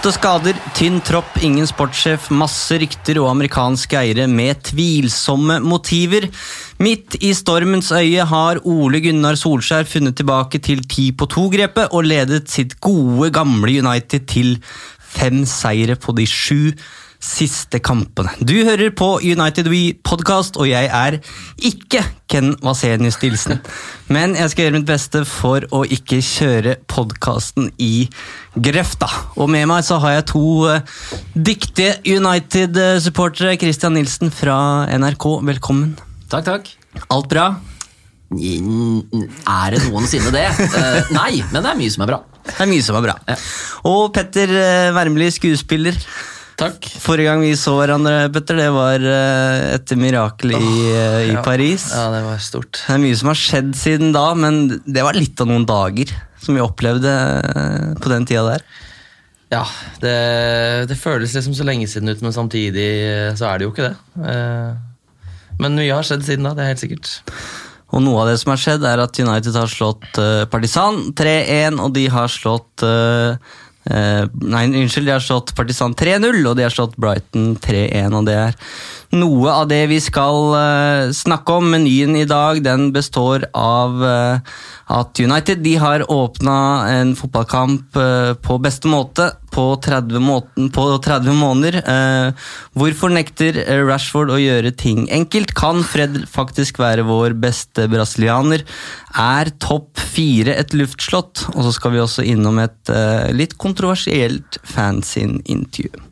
Åtte skader, tynn tropp, ingen sportssjef, masse rykter og amerikanske eiere med tvilsomme motiver. Midt i stormens øye har Ole Gunnar Solskjær funnet tilbake til ti på to-grepet og ledet sitt gode, gamle United til fem seire på de sju siste kampene. Du hører på United We podcast, og jeg er ikke Ken Vasenius Nilsen. Men jeg skal gjøre mitt beste for å ikke kjøre podkasten i grøfta. Og med meg så har jeg to eh, dyktige United-supportere. Christian Nilsen fra NRK, velkommen. Takk, takk. Alt bra? Er det noensinne det? Uh, nei, men det er mye som er bra. Det er mye som er bra. Og Petter eh, Wermli, skuespiller. Takk. Forrige gang vi så hverandre, Petter, det var eh, etter mirakel i, eh, i Paris. Ja, det var stort. Det er mye som har skjedd siden da, men det var litt av noen dager som vi opplevde eh, på den tida der. Ja, det, det føles liksom så lenge siden ut, men samtidig så er det jo ikke det. Men mye har skjedd siden da, det er helt sikkert. Og noe av det som har skjedd, er at United har slått Partisan 3-1, og de har slått eh, Nei, unnskyld, de har slått Partisan 3-0, og de har slått Brighton 3-1, og det er noe av det vi skal uh, snakke om. Menyen i dag den består av eh, at United de har åpna en fotballkamp eh, på beste måte på 30, måten, på 30 måneder. Eh, hvorfor nekter eh, Rashford å gjøre ting enkelt? Kan Fred faktisk være vår beste brasilianer? Er topp fire et luftslott? Og så skal vi også innom et litt kontroversielt fansin-intervju.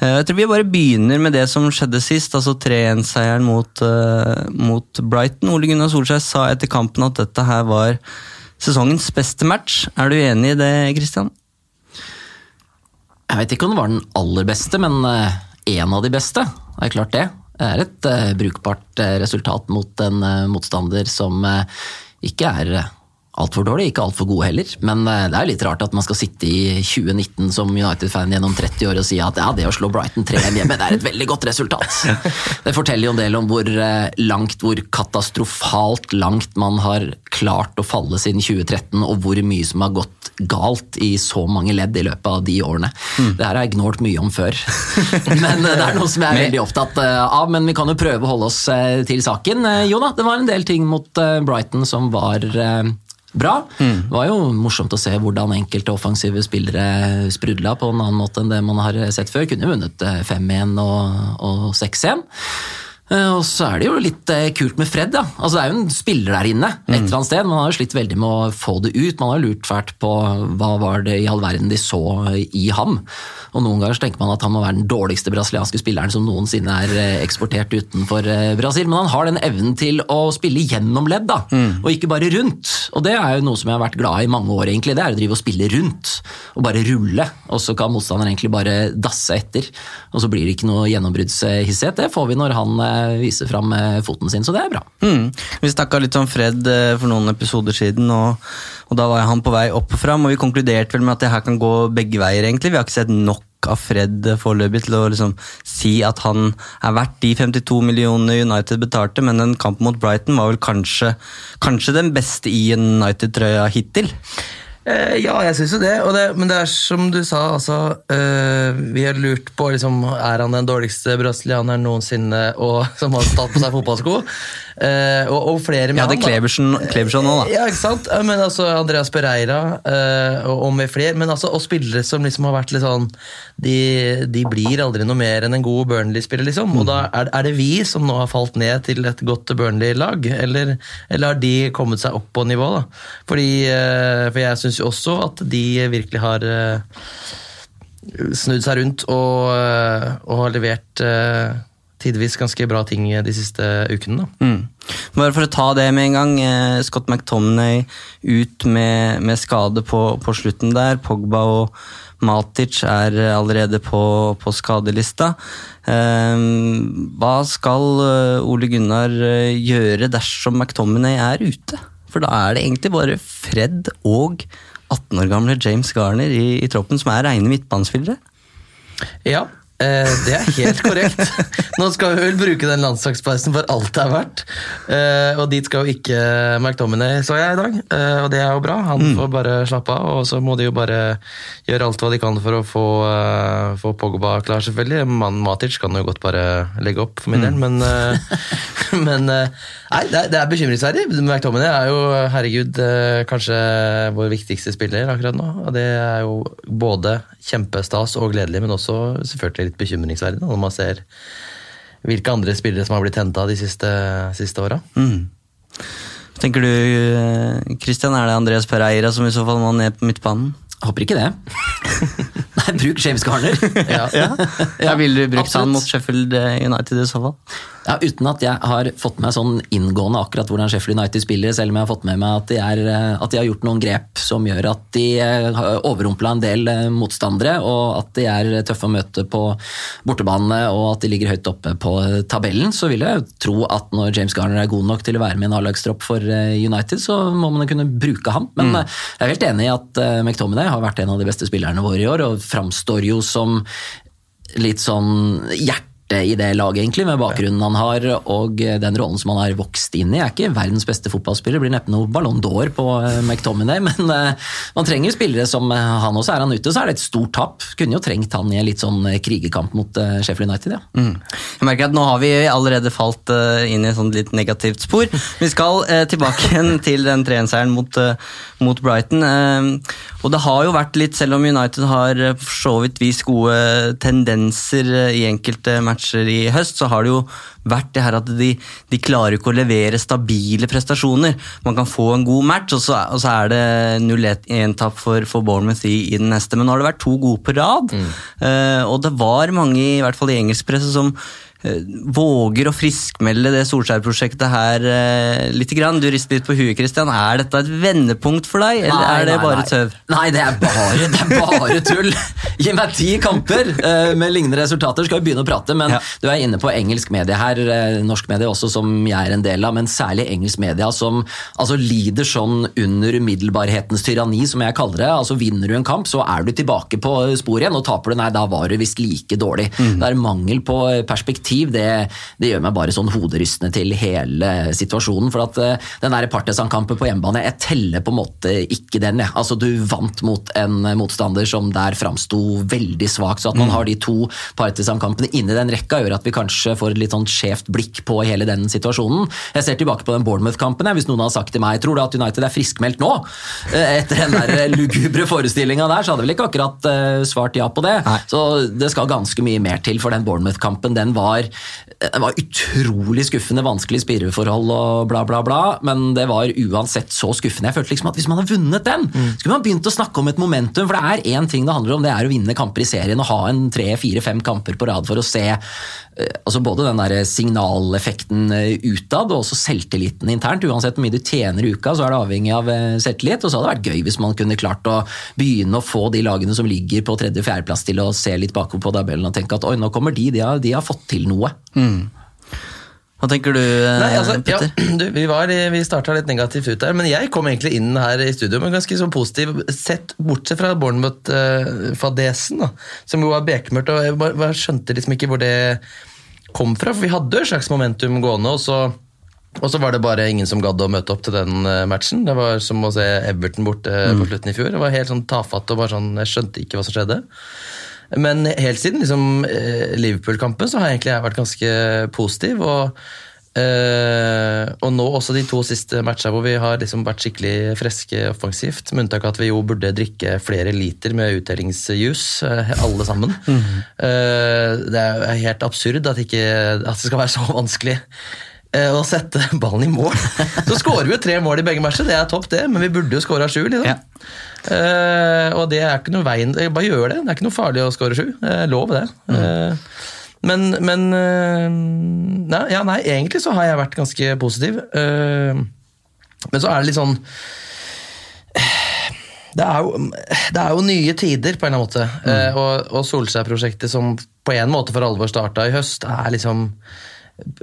Eh, Jeg tror vi bare begynner med det som skjedde sist, altså 3-1-seieren mot, eh, mot Brighton. Ole Gunnar Solskjær sa etter kampen at dette her var sesongens beste match. Er du enig i det, Christian? Jeg vet ikke om det var den aller beste, men eh, en av de beste. Det er klart det. Det er et brukbart resultat mot en motstander som ikke er altfor dårlig, ikke altfor god heller. Men eh, det er jo litt rart at man skal sitte i 2019 som United-fan gjennom 30 år og si at ja, det å slå Brighton 3-1 hjemme, det er et veldig godt resultat. Det forteller jo en del om hvor eh, langt, hvor katastrofalt langt man har klart å falle siden 2013, og hvor mye som har gått galt i så mange ledd i løpet av de årene. Det her har jeg gnålt mye om før. Men eh, det er noe som jeg er veldig opptatt av. Men vi kan jo prøve å holde oss til saken. Jo da, det var en del ting mot Brighton som var eh, bra. Det var jo morsomt å se hvordan enkelte offensive spillere sprudla på en annen måte enn det man har sett før. Kunne vunnet eh, 5-1 og, og 6-1. Eh, Og så er det jo litt eh, kult med Fred. da. Altså Det er jo en spiller der inne. et eller annet sted. Man har jo slitt veldig med å få det ut. Man har lurt fælt på hva var det i all verden de så i ham. Og Noen ganger så tenker man at han må være den dårligste brasilianske spilleren som noensinne er eh, eksportert utenfor Brasil. Men han har den evnen til å spille gjennom ledd, da, og ikke bare rundt. Og Det er jo noe som jeg har vært glad i i mange år. egentlig. Det er å drive og spille rundt og bare rulle. Og så kan motstanderen egentlig bare dasse etter. Og så blir det ikke noe gjennombruddshissighet. Det får vi når han vise fram eh, foten sin, så det er bra. Mm. Vi snakka litt om Fred eh, for noen episoder siden, og, og da var han på vei opp og fram. Og vi konkluderte vel med at det her kan gå begge veier, egentlig. Vi har ikke sett nok av Fred foreløpig til å liksom si at han er verdt de 52 millionene United betalte, men en kamp mot Brighton var vel kanskje, kanskje den beste i United-trøya hittil. Eh, ja, jeg syns jo det. Det. Men det er som du sa, altså eh, Vi har lurt på liksom, Er han den dårligste brasilianeren noensinne og, som har tatt på seg fotballsko. Eh, og, og flere med Ja, det da. Klebersen, Klebersen nå, da. Ja, ikke sant? Men altså Andreas Pereira uh, og, og med flere. Men altså, og spillere som liksom har vært litt sånn De, de blir aldri noe mer enn en god Burnley-spiller, liksom. Og da er, er det vi som nå har falt ned til et godt Burnley-lag? Eller, eller har de kommet seg opp på nivå, da? Fordi, uh, for jeg syns jo også at de virkelig har eh, snudd seg rundt og, eh, og har levert eh, tidvis ganske bra ting de siste ukene. Mm. Bare for å ta det med en gang. eh, Scott McTominay ut med, med skade på, på slutten der. Pogba og Matic er allerede på, på skadelista. Eh, hva skal eh, Ole Gunnar eh, gjøre dersom McTominay er ute? For da er det egentlig bare Fred og 18 år gamle James Garner i, i troppen som er reine midtbanespillere. Ja, eh, det er helt korrekt. Nå skal vi vel bruke den landslagspausen for alt det er verdt. Eh, og dit skal jo ikke McDominay, så jeg i dag. Eh, og det er jo bra. Han får bare slappe av, og så må de jo bare gjøre alt hva de kan for å få, eh, få Pogba klar, selvfølgelig. Mannen Matic kan jo godt bare legge opp, for min del, men, eh, men eh, Nei, det er, det er bekymringsverdig. McTominay er jo, herregud, eh, kanskje vår viktigste spiller akkurat nå. Og det er jo både kjempestas og gledelig, men også selvfølgelig litt bekymringsverdig når man ser hvilke andre spillere som har blitt henta de siste, siste åra. Mm. Tenker du, eh, Christian, er det Andreas Pereira som i så fall må ned på midtbanen? Håper ikke det. Nei, bruk James Garner. Ja. Ja, ja Ville du brukt han mot Sheffield United i så fall? Ja, Uten at jeg har fått med meg sånn inngående akkurat hvordan Sheffield United spiller, selv om jeg har fått med meg at de, er, eh, at de har gjort noen grep som gjør at de eh, har overrumpla en del eh, motstandere, og at de er tøffe å møte på bortebane, og at de ligger høyt oppe på tabellen, så vil jeg tro at når James Garner er god nok til å være med i en A-lagstropp for United, så må man kunne bruke ham. Men mm. jeg er helt enig i at McTominay har vært en av de beste spillerne våre i år, og framstår jo som litt sånn hjerte i det laget, egentlig, med bakgrunnen han har og den rollen som han har vokst inn i. Er ikke verdens beste fotballspiller, blir neppe noe Ballon d'Or på eh, McTominay, men eh, man trenger spillere som eh, han også. Er han ute, så er det et stort tap. Kunne jo trengt han i en litt sånn eh, krigerkamp mot eh, Sheffield United, ja. Mm. Jeg merker at Nå har vi allerede falt eh, inn i et sånt litt negativt spor. Vi skal eh, tilbake igjen til den 3-1-seieren mot, eh, mot Brighton. Eh, og det har jo vært litt, selv om United har eh, for så vidt vist gode tendenser eh, i enkelte matcher i høst, så har det jo vært det her at de, de klarer ikke å levere stabile prestasjoner. Man kan få en god match, og så, og så er det 0-1-tap for, for Bournemouth i, i den neste. Men nå har det vært to gode på rad, eh, og det var mange, i hvert fall i engelsk presse, som våger å friskmelde det Solskjær-prosjektet her eh, litt. Grann. Du rister litt på huet, Christian. Er dette et vendepunkt for deg, eller Nei, er det nei, bare nei. tøv? Nei, det er bare, det er bare tull. Gi meg ti kamper eh, med lignende resultater, skal vi begynne å prate. Men Ja. du er inne på engelsk medie her, eh, norsk medie også, som jeg er en del av, men særlig engelsk media, som altså, lider sånn under umiddelbarhetens tyranni, som jeg kaller det. Altså Vinner du en kamp, så er du tilbake på sporet igjen, og taper du, nei, da var du visst like dårlig. Det er mangel på perspektiv. Det, det gjør meg bare sånn hoderystende til hele situasjonen. For at eh, den der Partisan-kampen på hjemmebane, jeg teller på en måte ikke den. Jeg. Altså, du vant mot en motstander som der framsto veldig svak. Så at man har de to Partisan-kampene inni den rekka, gjør at vi kanskje får et litt sånn skjevt blikk på hele den situasjonen. Jeg ser tilbake på den Bournemouth-kampen. Hvis noen hadde sagt til meg tror du at United er friskmeldt nå, eh, etter den der lugubre forestillinga der, så hadde jeg vel ikke akkurat eh, svart ja på det. Nei. Så det skal ganske mye mer til for den Bournemouth-kampen. Den var, den var utrolig skuffende, vanskelig spirreforhold og bla, bla, bla. Men det var uansett så skuffende. Jeg følte liksom at hvis man hadde vunnet den, skulle man begynt å snakke om et momentum. For det er én ting det handler om, det er å vinne kamper i serien og ha en tre, fire, fem kamper på rad for å se altså både den der signaleffekten eh, utad og også selvtilliten internt. Uansett hvor mye du tjener i uka, så er det avhengig av eh, selvtillit. Og så hadde det vært gøy hvis man kunne klart å begynne å få de lagene som ligger på tredje- og fjerdeplass til å se litt bakover på tabellen og tenke at oi, nå kommer de, de har, de har fått til noe. Hva tenker du, eh, Nei, altså, ja, du, vi var, vi starta litt negativt ut der, men jeg kom egentlig inn her i studio med ganske sånn positiv sett, bortsett fra Bournemouth-fadesen, som jo var bekmørkt. og Jeg bare, bare skjønte liksom ikke hvor det kom fra, for vi hadde et slags momentum gående, og så, og så var det bare ingen som gadd å møte opp til den eh, matchen. Det var som å se Everton borte på slutten i fjor. Det var helt sånn tafatt og bare sånn, jeg skjønte ikke hva som skjedde. Men helt siden liksom, eh, Liverpool-kampen så har jeg egentlig vært ganske positiv. Og, eh, og nå også de to siste matchene hvor vi har liksom vært skikkelig friske offensivt. Med unntak av at vi jo burde drikke flere liter med utdelingsjus, uh, alle sammen. Eh, det er helt absurd at, ikke, at det skal være så vanskelig eh, å sette ballen i mål. Så skårer vi jo tre mål i begge matcher, det er topp det, men vi burde jo skåra sju. Liksom. Eh, og det er ikke noe veien Bare gjør det. Det er ikke noe farlig å skåre sju. Uh, lov det. Eh, men men eh, nei, ja, nei, egentlig så har jeg vært ganske positiv. Eh, men så er det litt sånn det er, jo, det er jo nye tider, på en eller annen måte. Eh, og og Solskjær-prosjektet, som på en måte for alvor starta i høst, er liksom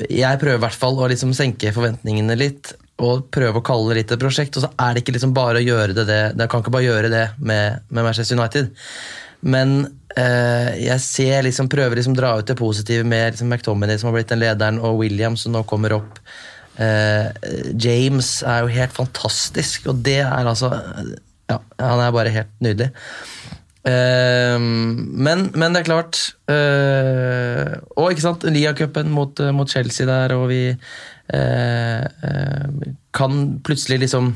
Jeg prøver i hvert fall å liksom senke forventningene litt. Og prøve å kalle det litt et prosjekt. Og så er det ikke liksom bare å gjøre det det. Jeg kan ikke bare gjøre det med, med Manchester United. Men jeg ser liksom, prøver liksom dra ut det positive med liksom McTominay, som har blitt den lederen, og Williams, som nå kommer opp. Eh, James er jo helt fantastisk, og det er altså Ja, han er bare helt nydelig. Eh, men, men det er klart eh, Og ikke sant, Lia-cupen mot, eh, mot Chelsea der, og vi eh, eh, kan plutselig liksom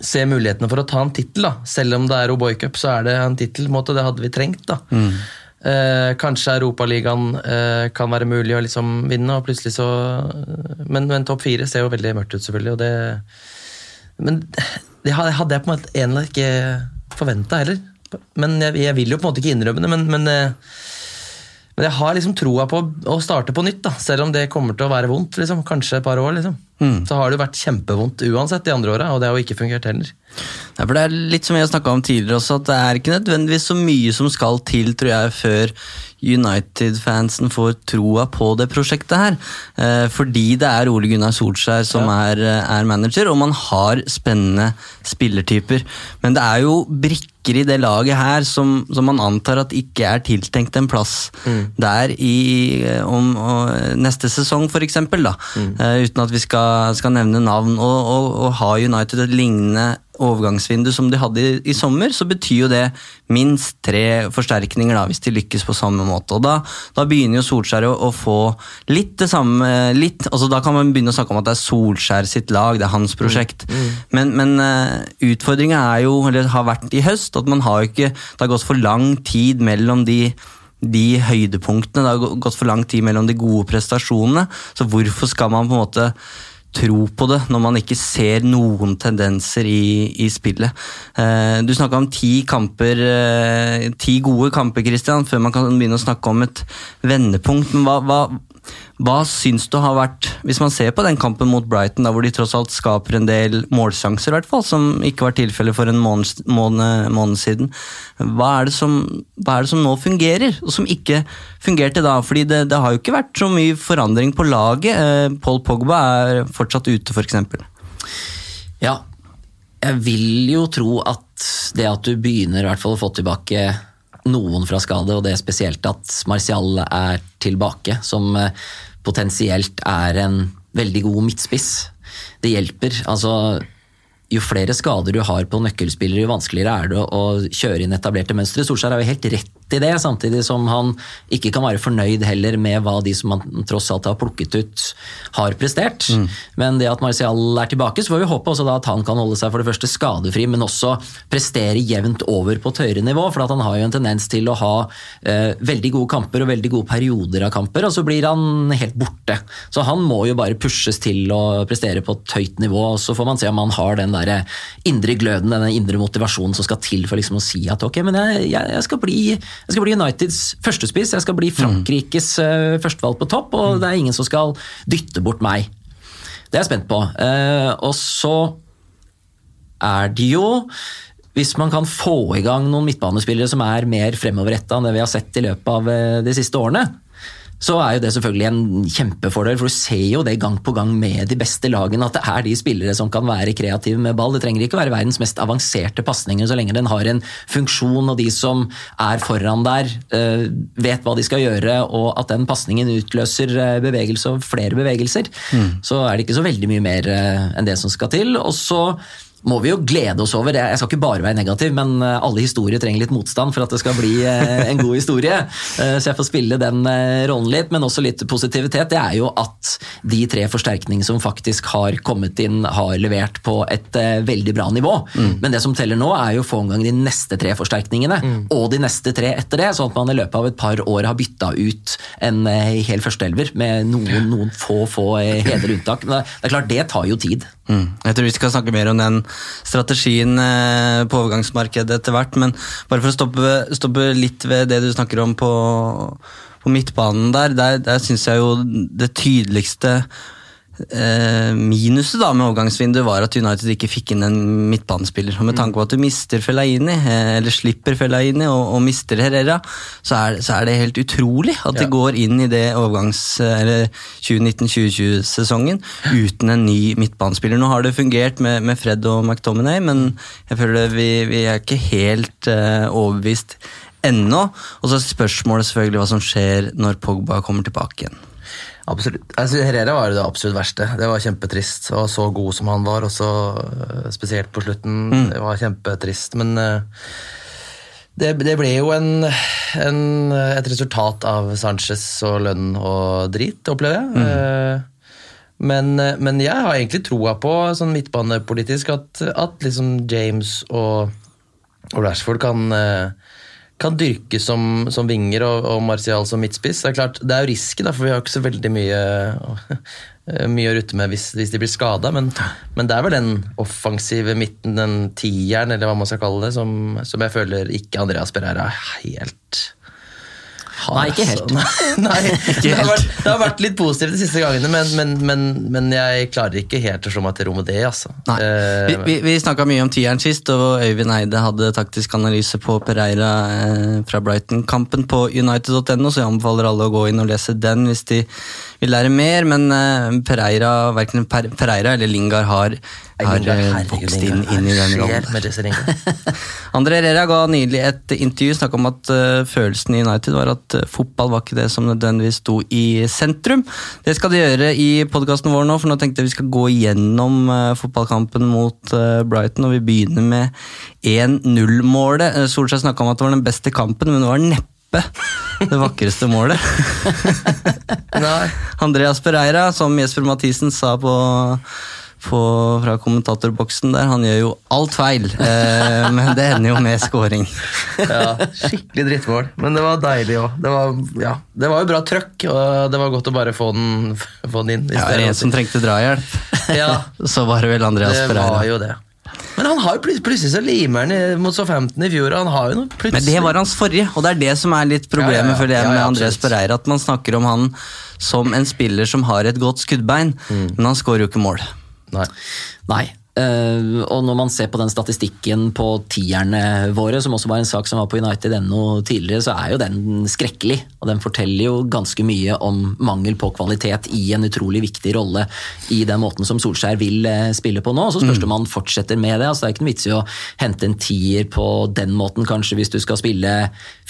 se mulighetene for å ta en tittel. Selv om det er O'boy Cup, så er det en tittel. Det hadde vi trengt. da. Eh, kanskje Europaligaen eh, kan være mulig å liksom vinne, og plutselig så Men, men topp fire ser jo veldig mørkt ut, selvfølgelig. og det Men det hadde jeg på en måte en eller ikke forventa heller. Men jeg, jeg vil jo på en måte ikke innrømme det, men, men eh, men jeg har liksom troa på å starte på nytt, da, selv om det kommer til å være vondt. Liksom. Kanskje et par år. liksom. Så har det jo vært kjempevondt uansett de andre åra, og det har jo ikke fungert heller. Nei, for det er litt som vi har snakka om tidligere også, at det er ikke nødvendigvis så mye som skal til, tror jeg, før United-fansen får troa på det prosjektet her. Eh, fordi det er Ole Gunnar Solskjær som er, eh, er manager, og man har spennende spillertyper. Men det er jo brikker i det laget her som, som man antar at ikke er tiltenkt en plass der i eh, om, og, neste sesong, eksempel, da. Eh, uten at vi skal, skal nevne navn. Og, og, og har United et lignende overgangsvindu som de hadde i, i sommer, så betyr jo det minst tre forsterkninger da, hvis de lykkes på samme måte. Og Da, da begynner jo Solskjær å, å få litt det samme litt, altså Da kan man begynne å snakke om at det er Solskjær sitt lag, det er hans prosjekt. Men, men uh, utfordringa er jo, eller har vært i høst, at man har ikke Det har gått for lang tid mellom de de høydepunktene. Det har gått for lang tid mellom de gode prestasjonene. Så hvorfor skal man på en måte tro på det når man ikke ser noen tendenser i, i spillet. Eh, du snakka om ti kamper, eh, ti gode kamper, Christian, før man kan begynne å snakke om et vendepunkt. Men hva, hva, hva syns du har vært, hvis man ser på den kampen mot Brighton, da hvor de tross alt skaper en del målsjanser, i hvert fall, som ikke var tilfellet for en måned, måned, måned siden. Hva er, som, hva er det som nå fungerer, og som ikke fungerte da? Fordi det, det har jo ikke vært så mye forandring på laget. Eh, Paul Pogba er fortsatt ute, f.eks. Ja, jeg vil jo tro at det at du begynner i hvert fall å få tilbake noen fra skade, og det er spesielt at Martial er tilbake, som eh, potensielt er en veldig god midtspiss. Det hjelper. Altså, jo flere skader du har på nøkkelspillere, jo vanskeligere er det å kjøre inn etablerte mønstre. Solskjær er jo helt rett i det, samtidig som han ikke kan være fornøyd heller med hva de som han tross alt har plukket ut, har prestert. Men det at Martial er tilbake, så får vi håpe også da at han kan holde seg for det første skadefri, men også prestere jevnt over på et høyere nivå. For at han har jo en tendens til å ha eh, veldig gode kamper og veldig gode perioder av kamper, og så blir han helt borte. Så han må jo bare pushes til å prestere på et høyt nivå, og så får man se om han har den der indre gløden, denne indre motivasjonen som skal til for liksom å si at ok, men jeg, jeg, jeg skal bli jeg skal bli Uniteds førstespiss, jeg skal bli Frankrikes mm. førstevalg på topp, og det er ingen som skal dytte bort meg. Det er jeg spent på. Uh, og så er det jo hvis man kan få i gang noen midtbanespillere som er mer fremoverretta enn det vi har sett i løpet av uh, de siste årene, så er jo det selvfølgelig en kjempefordel, for du ser jo det gang på gang med de beste lagene, at det er de spillere som kan være kreative med ball. Det trenger ikke være verdens mest avanserte pasninger så lenge den har en funksjon, og de som er foran der, eh, vet hva de skal gjøre, og at den pasningen utløser eh, bevegelse og flere bevegelser. Så er det ikke så veldig mye mer eh, enn det som skal til. Og så må vi jo glede oss over, jeg skal ikke bare være negativ, men eh, alle historier trenger litt motstand for at det skal bli eh, en god historie. Eh, Så jeg får spille den rollen litt, men også litt positivitet. Det er jo at de tre forsterkningene som faktisk har kommet inn, har levert på et veldig bra nivå. Men det som teller nå, er jo å få en gang de neste tre forsterkningene, og de neste tre etter det, sånn at man i løpet av et par år har bytta ut en hel førsteelver med noen, noen få, få hedre unntak. Men det det er klart, det tar jo tid. Mm. Jeg tror vi skal snakke mer om den strategien eh, på overgangsmarkedet etter hvert, men bare for å stoppe, stoppe litt ved det du snakker om på, på midtbanen der, der, der syns jeg jo det tydeligste minuset da med overgangsvinduet var at United ikke fikk inn en midtbanespiller. Og med tanke på at du mister Fellaini, eh, eller slipper Fellaini og, og mister Herrera, så er, så er det helt utrolig at de går inn i det overgangs- eller 2019-2020-sesongen uten en ny midtbanespiller. Nå har det fungert med, med Fred og McTominay, men jeg føler vi, vi er ikke helt uh, overbevist ennå. Og så er spørsmålet selvfølgelig hva som skjer når Pogba kommer tilbake igjen. Absolutt. Altså, Herrera var det absolutt verste. Det var kjempetrist. Og så god som han var, og så øh, spesielt på slutten. Det var kjempetrist. Men øh, det, det ble jo en, en, et resultat av Sanchez og lønn og drit, opplever jeg. Eh, Men, men jeg har egentlig troa på, sånn midtbanepolitisk, at, at liksom James og, og Rashford kan eh, kan dyrke som, som vinger og, og Martial som midtspiss. Det er klart, det er jo risky, da, for vi har ikke så veldig mye, mye å rutte med hvis, hvis de blir skada. Men, men det er vel den offensive midten, den tieren, eller hva man skal kalle det, som, som jeg føler ikke Andreas Pereira er helt Nei, ikke helt. altså. Nei, det, har vært, det har vært litt positivt de siste gangene, men, men, men, men jeg klarer ikke helt å slå meg til ro med det. Altså. Nei. Vi, Eh, vi, vi snakka mye om tieren sist, og Øyvind Eide hadde taktisk analyse på Pereira eh, fra Brighton-kampen på united.no, så jeg anbefaler alle å gå inn og lese den hvis de vil lære mer. Men uh, Pereira, verken per, Pereira eller Lingard har, har eh, vokst inn, inn i den rollen. André Herrera ga nylig et intervju snakka om at uh, følelsen i United var at uh, fotball var ikke det som nødvendigvis sto i sentrum. Det skal de gjøre i podkasten vår nå, for nå tenkte jeg vi skal gå igjennom fotballkampen mot Brighton, og vi begynner med 1-0-målet. Uh, Solskjær snakka om at det var den beste kampen, men det var neppe det vakreste målet. Andreas Pereira, som Jesper Mathisen sa på, på, fra kommentatorboksen der, han gjør jo alt feil, eh, men det ender jo med scoring. Ja, skikkelig drittmål. Men det var deilig òg. Det, var- ja, det var jo bra trøkk, og det var godt å bare få den, få den inn. hvis Ja, det en som trengte drahjelp, Ja, så var det vel Andreas det var Pereira. jo det. Men han har jo plut- plutselig så limer han mot Southampton i fjor, han har jo noe plutselig Men det var hans forrige, og det er det som er litt problemet Ja, ja, ja. med absolutt. Pereira. At man snakker om han som en spiller som har et godt skuddbein, Mm. men han skårer jo ikke mål. Nei. Nei. Eh, og når man ser på den statistikken på tierne våre, som også var en sak som var på United.no tidligere, så er jo den skrekkelig. Og den forteller jo ganske mye om mangel på kvalitet i en utrolig viktig rolle i den måten som Solskjær vil eh, spille på nå. Og så spørs det om han fortsetter med det. altså Det er ikke noe vits i å hente en tier på den måten, kanskje hvis du skal spille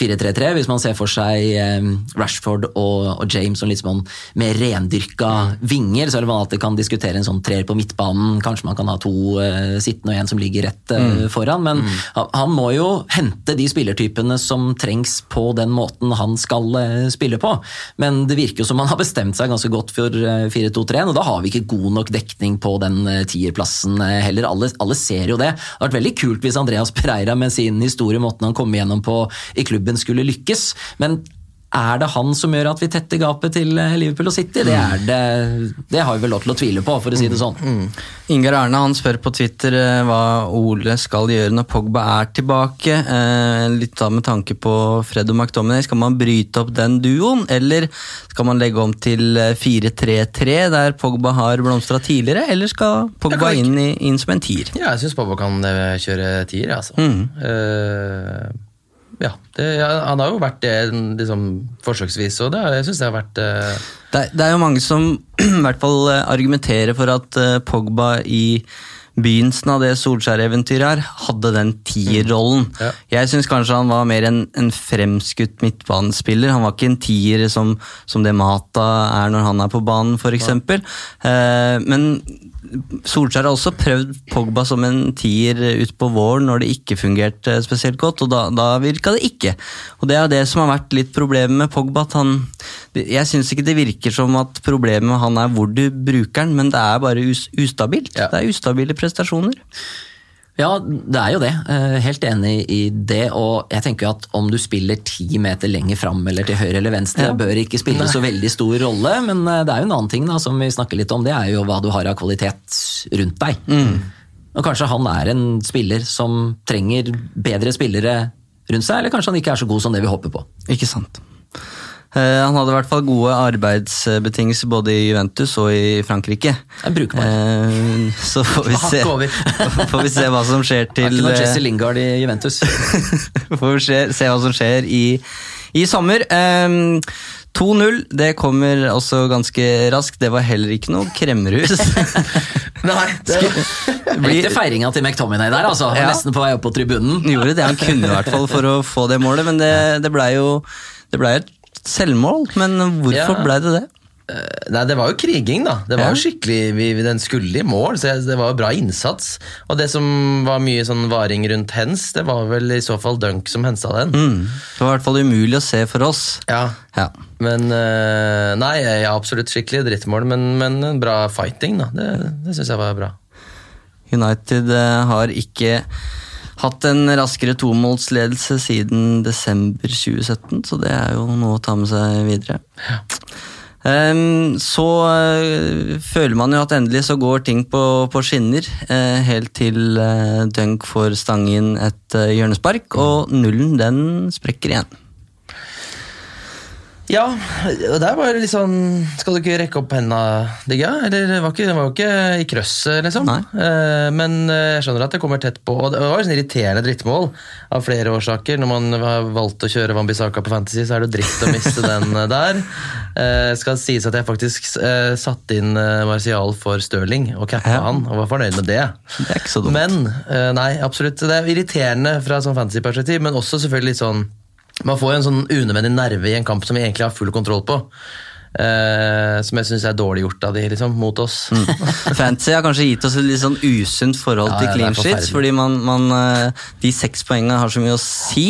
4-3-3, hvis man ser for seg eh, Rashford og, og James som litt sånn med rendyrka vinger, så er det vanlig at det kan diskutere en sånn treer på midtbanen. Kanskje man kan ha to eh, sittende og en som ligger rett mm. foran. Men han, han må jo hente de spillertypene som trengs på den måten han skal eh, spille på. Men det virker jo som han har bestemt seg ganske godt for eh, 4-2-3-1, og da har vi ikke god nok dekning på den eh, tierplassen eh, heller. Alle, alle ser jo det. Det hadde vært veldig kult hvis Andreas Pereira med sin historie, måten han kom igjennom på i klubben, skulle lykkes. Men er det han som gjør at vi tetter gapet til eh, Liverpool og City? Det, er det, det har vi vel lov til å tvile på, for å si det sånn. Ingar Arne han spør på Twitter eh, hva Ole skal gjøre når Pogba er tilbake. Eh, litt da med tanke på Fred og McDominay. Skal man bryte opp den duoen, eller skal man legge om til eh, 4-3-3, der Pogba har blomstra tidligere, eller skal Pogba inn, i, inn som en tier? Ja, jeg syns Pogba kan eh, kjøre tier, jeg, altså. Mm. Eh, ja, det, han har jo vært det liksom, forsøksvis, og det, jeg syns det har vært uh... Det det er jo mange som i hvert fall eh, argumenterer for at uh, Pogba i begynnelsen av det Solskjær-eventyret her, hadde den tierrollen. Ja. Jeg syns kanskje han var mer en, en fremskutt midtbanespiller. Han var ikke en tier som, som det Mata er når han er på banen, f.eks. Eh, men Solskjær har også prøvd Pogba som en tier utpå våren når det ikke fungerte spesielt godt, og da, da virka det ikke. Og Det er det som har vært litt problemet med Pogba. han, Jeg syns ikke det virker som at problemet med han er hvor du bruker den, men det er bare us, ustabilt. Ja. Det er ustabile prestasjoner. Ja, det er jo det. Eh, Helt enig i det. Og jeg tenker jo at om du spiller ti meter lenger fram eller til høyre eller venstre, Ja. bør ikke spille så veldig stor rolle. Men eh, det er jo en annen ting da, som vi snakker litt om, det er jo hva du har av kvalitet rundt deg. Og kanskje han er en spiller som trenger bedre spillere rundt seg, eller kanskje han ikke er så god som det vi håper på. Ikke sant. Eh, han hadde i hvert fall gode arbeidsbetingelser både i Juventus og i Frankrike. Det brukbart. Eh, så får vi, se, får vi se hva som skjer Det er til ikke noe eh, Jesse Lingard i Juventus. Får vi se, se hva som skjer i, i sommer. Ehm, 2-0, det kommer også ganske raskt. Det var heller ikke noe kremmerhus. Nei, det, Blir- Ekte feiringa til McTominay der, altså. Ja. Nesten på vei opp på tribunen. Gjorde det han kunne i hvert fall for å få det målet, men det, det blei jo det ble et selvmål. Men hvorfor Ja. blei det det? Nei, det var jo kriging, da. Det var jo skikkelig, vi, Den skulle i mål, så det var jo bra innsats. Og det som var mye sånn varing rundt hens, det var vel i så fall Dunk som hensa den. Mm. Det var i hvert fall umulig å se for oss. Ja, Ja. Men eh, Nei, ja, absolutt skikkelig drittmål, men, men bra fighting, da. Det, det syns jeg var bra. United eh, har ikke hatt en raskere tomålsledelse siden desember 2017, så det er jo noe å ta med seg videre. Ehm, så uh, føler man jo at endelig så går ting på, på skinner, uh, helt til uh, Dunk får stange inn et hjørnespark, og nullen den sprekker igjen. Ja, og der var det litt sånn Skal du ikke rekke opp henda, Digga? Eller det var, ikke, det var jo ikke i krøsset, liksom. Nei. Eh, men eh, jeg skjønner at det kommer tett på. Og det var jo sånn irriterende drittmål av flere årsaker. Når man har valgt å kjøre Wambisaka på Fantasy, så er det dritt å miste den eh, der. Eh, skal sies at jeg faktisk eh, satte inn Martial for Stirling og cappa Ja. han, og var fornøyd med det. Det er ikke så dumt. Men nei, absolutt. Det er irriterende fra sånn fantasy-perspektiv, men også selvfølgelig litt sånn Man får jo en sånn unødvendig nerve i en kamp som vi egentlig har full kontroll på. Uh, som jeg syns er dårlig gjort av de, liksom, mot oss. Fantasy har kanskje gitt oss et litt sånn usunt forhold Ja, til clean sheets, fordi man, man, eh, de seks poengene har så mye å si.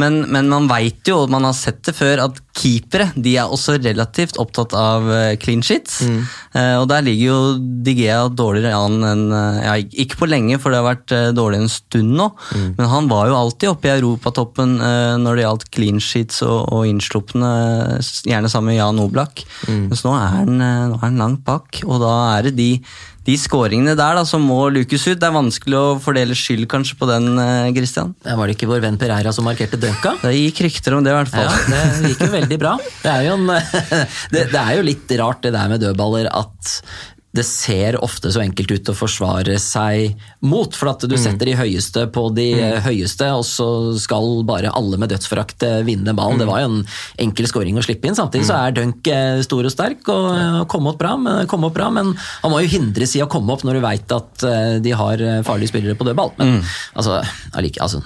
Men, men man veit jo, og man har sett det før, at keepere de er også relativt opptatt av eh, clean sheets. Mm. Eh, og der ligger jo Digea dårligere an enn eh, ja, Ikke på lenge, for det har vært dårlig en stund nå, Mm. men han var jo alltid oppe i europatoppen når det gjaldt clean sheets og, og innslupne, gjerne sammen med Jan Oblak. Mm. Mens nå er, han, nå er han langt bak, og da er det de, de skåringene der da, som må lukes ut. Det er vanskelig å fordele skyld kanskje på den, eh, Christian. Det Var det ikke vår venn Pereira som markerte Dunka? Det gikk rykter om det, i hvert fall. Ja, det gikk jo veldig bra. Det er jo, en, det, det er jo litt rart det der med dødballer at det ser ofte så enkelt ut å forsvare seg mot, for at du setter de høyeste på de mm. høyeste, og så skal bare alle med dødsforakt eh, vinne ballen. Det var jo en enkel scoring å slippe inn. Samtidig så er Dunk eh, stor og sterk og eh, kom opp bra, men, kom opp bra, men han må jo hindres i å komme opp når du veit at eh, de har eh, farlige spillere på dødball. Men altså, allike, altså,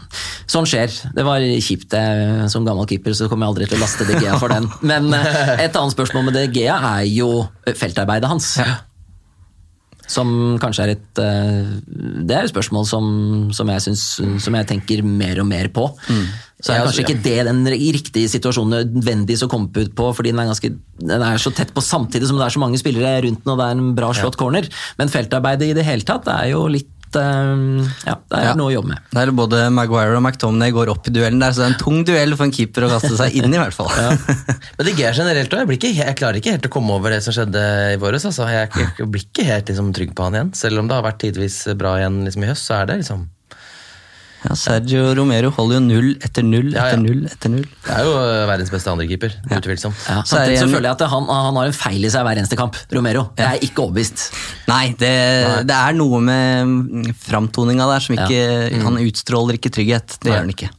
sånn skjer. Det var kjipt. det Som gammel keeper så kommer jeg aldri til å laste DGA for den. Men eh, et annet spørsmål med DGA er jo eh, feltarbeidet hans. Som kanskje er et eh, Det er et spørsmål som, som, jeg synes, som jeg tenker mer og mer på. Så er kanskje altså, ikke det den riktige situasjonen nødvendigvis å komme ut på, fordi den er, ganske, den er så tett på samtidig som det er så mange spillere rundt den, og det er en bra slått corner. Men feltarbeidet i det hele tatt er jo litt eh, Ja, det er Ja. noe å jobbe med. Det er både Maguire og McTominay går opp i duellen der, så det er en tung duell for en keeper å kaste seg inn i, i hvert fall. Men det Gea generelt òg. jeg, jeg klarer ikke helt å komme over det som skjedde i våres. Altså. Jeg, jeg blir ikke helt liksom, trygg på han igjen. Selv om det har vært tidvis bra igjen liksom, i høst, så er det liksom Ja, Sergio Romero holder jo null etter null Ja, ja. etter null etter null. Det er jo eh, verdens beste andrekeeper, utvilsomt. Ja, Så samtidig så føler jeg at han, han har en feil i seg hver eneste kamp. Romero. Jeg er ikke overbevist. Nei, det, det er noe med framtoninga der som ikke Han utstråler ikke trygghet. Det gjør han ikke.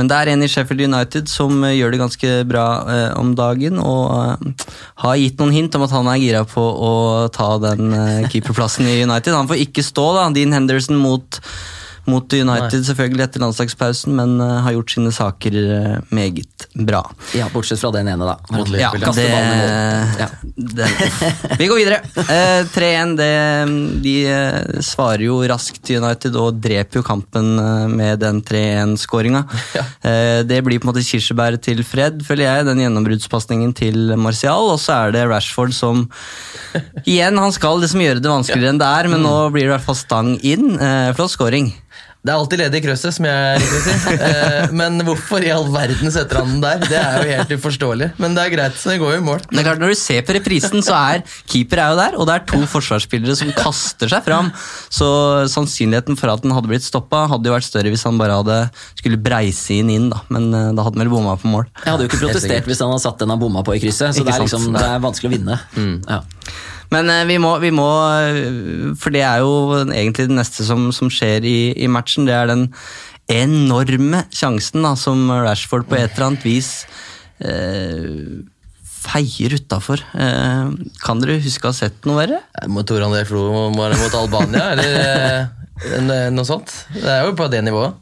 Men det er en i Sheffield United som eh, gjør det ganske bra eh, om dagen, og eh, har gitt noen hint om at han er gira på å ta den eh, keeperplassen i United. Han får ikke stå, da. Dean Henderson mot mot United selvfølgelig etter landslagspausen, men uh, har gjort sine saker uh, meget bra. Ja, Bortsett fra den ene, da. Mot Ja, det. Ja. det, vi går videre. Uh, 3-1. De eh, svarer jo raskt United og dreper jo kampen eh, med den 3-1-skåringa. Eh, det blir på en måte kirsebær til Fred, føler jeg. Den gjennombruddspasningen til Martial. Og så er det Rashford som Igjen, han skal liksom gjøre det vanskeligere enn det er, men nå blir det i hvert fall stang inn. Eh, flott scoring. Det er alltid ledig i krøsset, som jeg liker å si. Eh, Men hvorfor i all verden setter han den der? Det er jo helt uforståelig. Men det er greit, så det går jo i mål. Det er klart, Når du ser på reprisen, så er keeper er jo der, og det er to forsvarsspillere som kaster seg fram. Så sannsynligheten for at den hadde blitt stoppa, hadde jo vært større hvis han bare hadde skulle breise inn inn, da. Men eh, da hadde han vel bomma på mål. Jeg hadde jo ikke protestert hvis han hadde satt den han bomma på i krysset, så det er, liksom, det er vanskelig å vinne. Ja. Men eh, vi må, vi må eh, For det er jo egentlig det neste som, som skjer i, i matchen. Det er den enorme sjansen da, som Rashford på et eller annet vis eh, feier utafor. Eh, kan dere huske å ha sett noe verre? Eh, Mot Tor André Flo mot Albania, eller noe sånt. Det er jo på det nivået.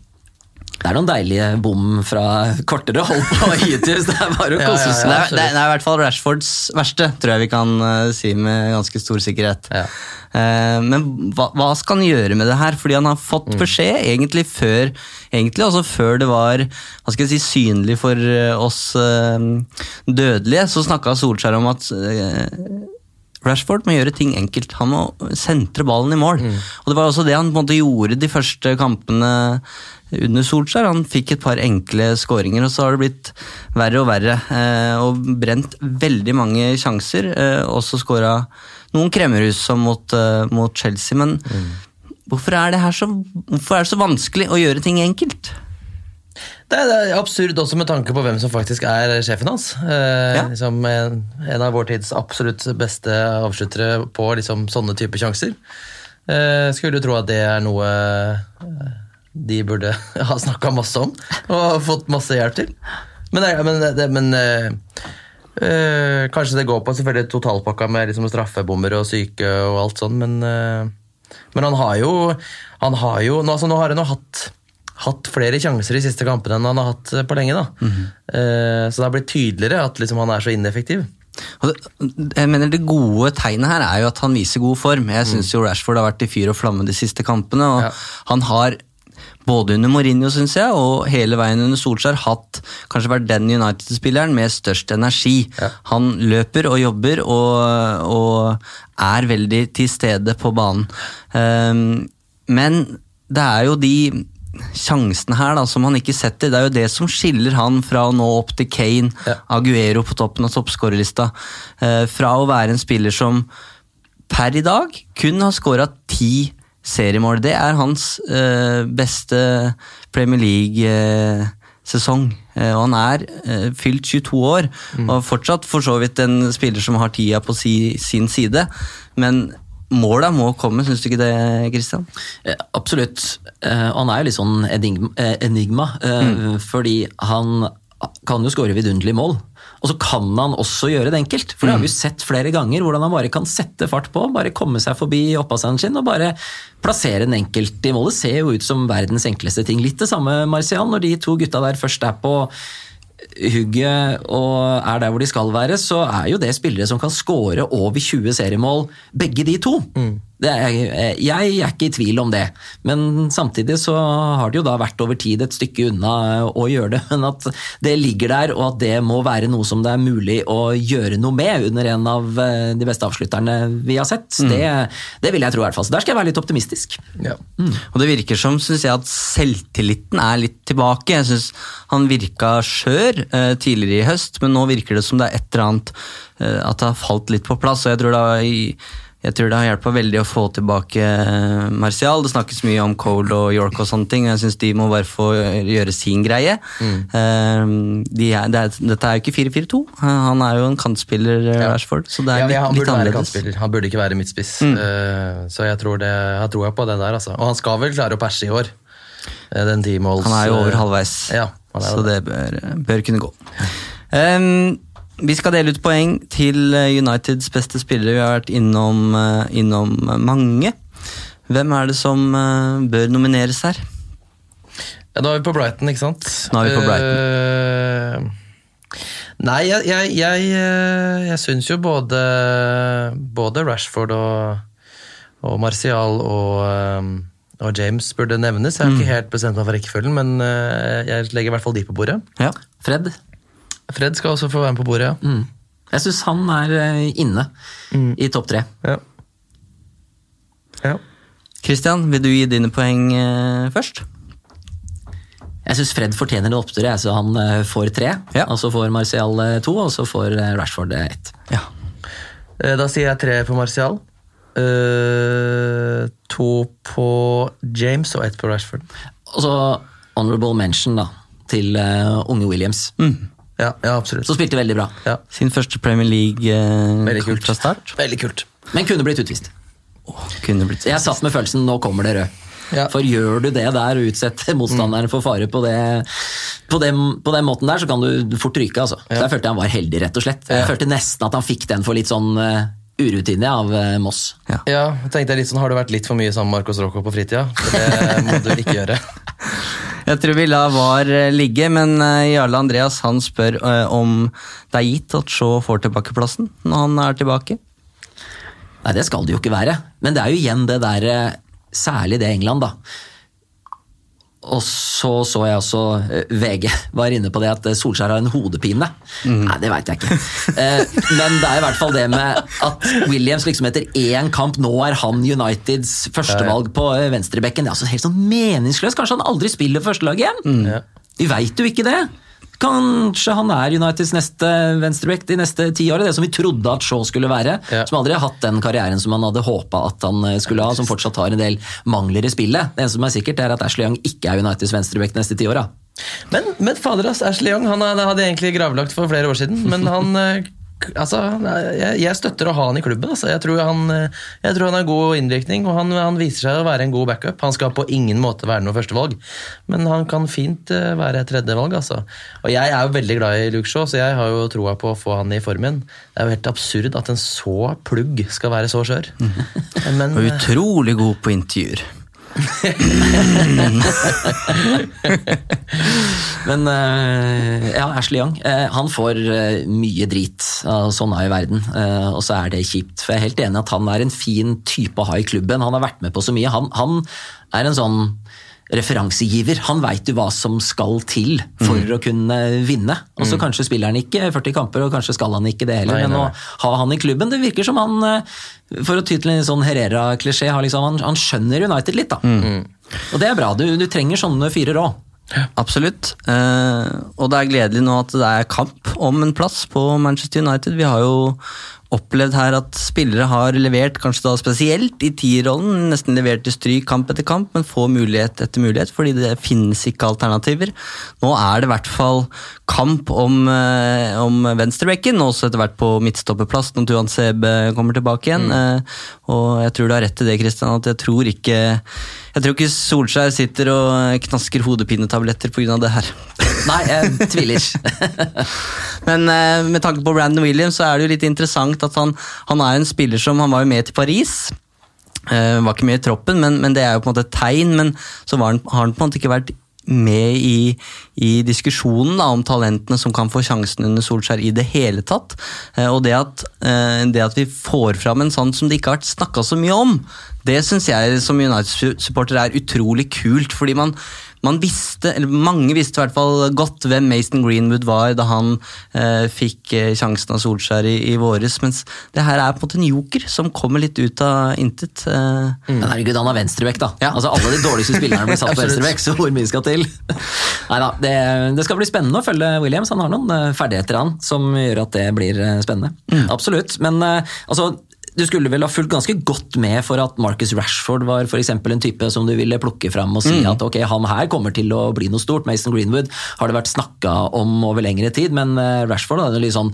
Det er noen deilige bom fra kortere hold på YouTube, så det er bare å Ja, kose ja, seg. det, er, det, er, det er i hvert fall Rashfords verste, tror jeg vi kan uh, si med ganske stor sikkerhet. Ja. Eh, men hva, hva skal han gjøre med det her? Fordi han har fått beskjed egentlig før egentlig altså før det var hva skal jeg si, synlig for eh, oss uh, dødelige, så snakka Solskjær om at Rashford må gjøre ting enkelt. Han må sentre ballen i mål. Og Det var også det han på en måte gjorde de første kampene under Solskjær. Han fikk et par enkle skåringer, og så har det blitt verre og verre. Eh, og brent veldig mange sjanser. Eh, også skåra noen kremmerhus som mot, eh, mot Chelsea. Men hvorfor, er det her så, hvorfor er det så vanskelig å gjøre ting enkelt? Det er, er absurd også med tanke på hvem som faktisk er sjefen hans. Eh, Ja. liksom en, en av vår tids absolutt beste avsluttere på liksom, sånne typer sjanser. Eh, skulle jo tro at det er noe eh, de burde ha snakka masse om og fått masse hjelp til. Men, men, det, men eh, eh, Kanskje det går på selvfølgelig totalpakka med liksom, straffebommer og syke og alt sånn, men, eh, men han har jo, han har jo nå, altså, nå har han jo hatt hatt flere sjanser i siste kampene enn han har hatt eh, på lenge. da. Eh, så det har blitt tydeligere at liksom, han er så ineffektiv. Det, jeg mener Det gode tegnet her er jo at han viser god form. Jeg syns jo Rashford har vært i fyr og flamme de siste kampene. og Ja. Han har både under Mourinho synes jeg, og hele veien under Solskjær hatt kanskje vært den United-spilleren med størst energi. Ja. Han løper og jobber og, og er veldig til stede på banen. Um, men det er jo de sjansene her da, som han ikke setter. Det er jo det som skiller han fra å nå opp til Kane, Ja. Aguero på toppen av toppskårerlista. Eh, fra å være en spiller som per i dag kun har skåra ti seriemål. Det er hans eh, beste Premier League-sesong. Eh, og han er fylt 22 år, og fortsatt for så vidt en spiller som har tida på si, sin side. Men måla må komme, syns du ikke det, Kristian? Eh, Absolutt. Eh, han er jo litt sånn enigma, eh, enigma eh, fordi han kan jo skåre vidunderlige mål. Og så kan han også gjøre det enkelt. For det har vi jo sett flere ganger, hvordan han bare kan sette fart på, bare komme seg forbi opphavsenden sin og bare plassere den enkelt i målet. Ser jo ut som verdens enkleste ting. Litt det samme, Marcian, når de to gutta der først er på hugget og er der hvor de skal være, så er jo det spillere som kan score over 20 seriemål, begge de to. Det er, jeg er ikke i tvil om det, men samtidig så har det jo da vært over tid et stykke unna å gjøre det. Men at det ligger der, og at det må være noe som det er mulig å gjøre noe med under en av eh, de beste avslutterne vi har sett, det, det vil jeg tro i hvert fall. Så der skal jeg være litt optimistisk. Ja. Og det virker som synes jeg, at selvtilliten er litt tilbake. Jeg synes Han virka skjør eh, tidligere i høst, men nå virker det som det er et eller annet eh, At det har falt litt på plass. og jeg tror da i jeg tror det har hjulpet veldig å få tilbake eh, Martial. Det snakkes mye om Cole og York og sånne ting. og Jeg syns de må bare få gjøre sin greie. Eh, de er, det er, dette er jo ikke 4-4-2. Han er jo en kantspiller, eh, Rashford, så det er Ja, litt, ja, han litt annerledes. Han burde ikke være midtspiss. Mm. Eh, så jeg tror det, jeg tror på det der. Altså. Og han skal vel klare å perse i år. Den ti måls Han er jo over eh, halvveis, Ja, så det. det bør, bør kunne gå. Um, vi skal dele ut poeng til eh, Uniteds beste spillere. Vi har vært innom, eh, innom mange. Hvem er det som eh, bør nomineres her? Ja, nå er vi på Brighton, ikke sant? Nå er vi på Brighton. nei, jeg, jeg, jeg, jeg syns jo både, både Rashford og, og Martial og, og James burde nevnes. Jeg har Mm. ikke helt bestemt meg for rekkefølgen, men jeg legger i hvert fall de på bordet. Ja. Fred. Fred skal også få være med på bordet, ja. Mm. Jeg syns han er inne inne i topp tre. Ja. ja. Christian, vil du gi dine poeng eh, først? Jeg syns Fred fortjener det opptur, Altså han eh, får tre. Og så får Martial eh, to, og så får eh, Rashford eh, ett. Ja. Da sier jeg tre på Martial. eh, to på James og ett på Rashford. Og så honorable mention da, til eh, unge Williams. Ja, ja, absolutt. Som spilte veldig bra. Sin første Premier League eh, Veldig kult. fra start. Veldig kult. Men kunne blitt utvist. Kunne blitt Jeg satt med følelsen nå kommer det rød. For gjør du det der og utsetter motstanderen for fare på, det, på, den, på den måten der, så kan du fort ryke. Altså. Så jeg følte han var heldig, rett og slett. Jeg følte nesten at han fikk den for litt sånn uh, urutine av eh, Moss. Ja, jeg tenkte jeg litt sånn, Har du vært litt for mye sammen med Marcos Rocco på fritida? Det må du ikke gjøre. Jeg tror vi lar VAR eh, ligge, men eh, Jarle Andreas han spør eh, om det er gitt at Shaw får tilbake plassen når han er tilbake. Nei, det skal det jo ikke være. Men det er jo igjen det der Særlig det England, da. Og så så jeg også eh, VG var inne på det at eh, Solskjær har en hodepine. Nei, det veit jeg ikke. Eh, Men det er i hvert fall det med at Williams liksom etter én kamp Nå er han Uniteds førstevalg på venstrebekken. Det er altså helt sånn meningsløst. Kanskje han aldri spiller førstelag igjen? Vi veit jo ikke det. Kanskje han er Uniteds neste venstreback de neste ti årene. Det som vi trodde at Shaw skulle være. Som aldri har hatt den karrieren som han hadde håpa at han eh, skulle ha. Som fortsatt har en del mangler i spillet. Det eneste som er sikkert, er at Ashley Young ikke er Uniteds venstreback de neste ti åra. Men, men fader, ass, Ashley Young han hadde jeg egentlig gravlagt for flere år siden. Men han eh, altså, jeg, jeg støtter å ha han i klubben. Altså. Jeg, tror han, eh, jeg tror han har god innvirkning, og han, han viser seg å være en god backup. Han skal på ingen måte være noe førstevalg, men han kan fint eh, være tredjevalg. Altså. Og jeg er jo veldig glad i Luke Shaw, så jeg har jo troa på å få han i formen. Det er jo helt absurd at en så plugg skal være så skjør. Men, Og utrolig god på intervjuer. Men eh, ja, Ashley Young eh, han får eh, mye drit. Uh, sånn er jo verden. Og så er det kjipt. For jeg er helt enig at han er en fin type å ha i klubben. Han har vært med på så mye. Han, han er en sånn referansegiver. Han veit jo hva som skal til for Mm. å kunne vinne. Og så kanskje spiller han ikke 40 kamper, og kanskje skal han ikke det heller. Nei, men nei, å ha han i klubben, det virker som han, eh, for å ty til en sånn Herrera-klisjé, har liksom, han, han skjønner United litt. da. Mm. Og det er bra. Du, du trenger sånne fyrer òg. Absolutt. Eh, og det er gledelig nå at det er kamp om en plass på Manchester United. Vi har jo opplevd her at spillere har levert, kanskje da spesielt i tierrollen, nesten levert i stryk kamp etter kamp, men få mulighet etter mulighet, fordi det finnes ikke alternativer. Nå er det i hvert fall kamp om, eh, om venstrebekken, og også etter hvert på midtstopperplass når Tuan Sebe kommer tilbake igjen. Mm. og jeg tror du har rett i det, Kristian, at jeg tror ikke jeg tror ikke Solskjær sitter og knasker hodepinetabletter pga. det her. Nei, jeg tviler. Men eh, med tanke på Brandon Williams så er det jo litt interessant at han, han er en spiller som Han var jo med til Paris. Uh, var ikke med i troppen, men, men det er jo på en måte et tegn. Men så han, har han på en måte ikke vært med i, i diskusjonen da, om talentene som kan få sjansen under Solskjær i det hele tatt. Uh, og det at, uh, det at vi får fram en sånn som det ikke har vært snakka så mye om, det syns jeg som United-supporter er utrolig kult. fordi man, man visste, eller mange visste i hvert fall godt hvem Mason Greenwood var da han eh, fikk eh, sjansen av Solskjær i, i våres, mens det her er på en måte en joker som kommer litt ut av intet. Eh. Men herregud, han er venstrebekk, da. Altså, alle de dårligste spillerne blir satt på venstrebekk, så hvor mye skal til? Neida, det, det skal bli spennende å følge Williams. Han har noen eh, ferdigheter han som gjør at det blir spennende. spennende. Absolutt. Men eh, altså, du skulle vel ha fulgt ganske godt med for at Marcus Rashford var for en type som du ville plukke fram og si Mm. at ok, han her kommer til å bli noe stort. Mason Greenwood har det vært snakka om over lengre tid, men Rashford Rashford hadde litt sånn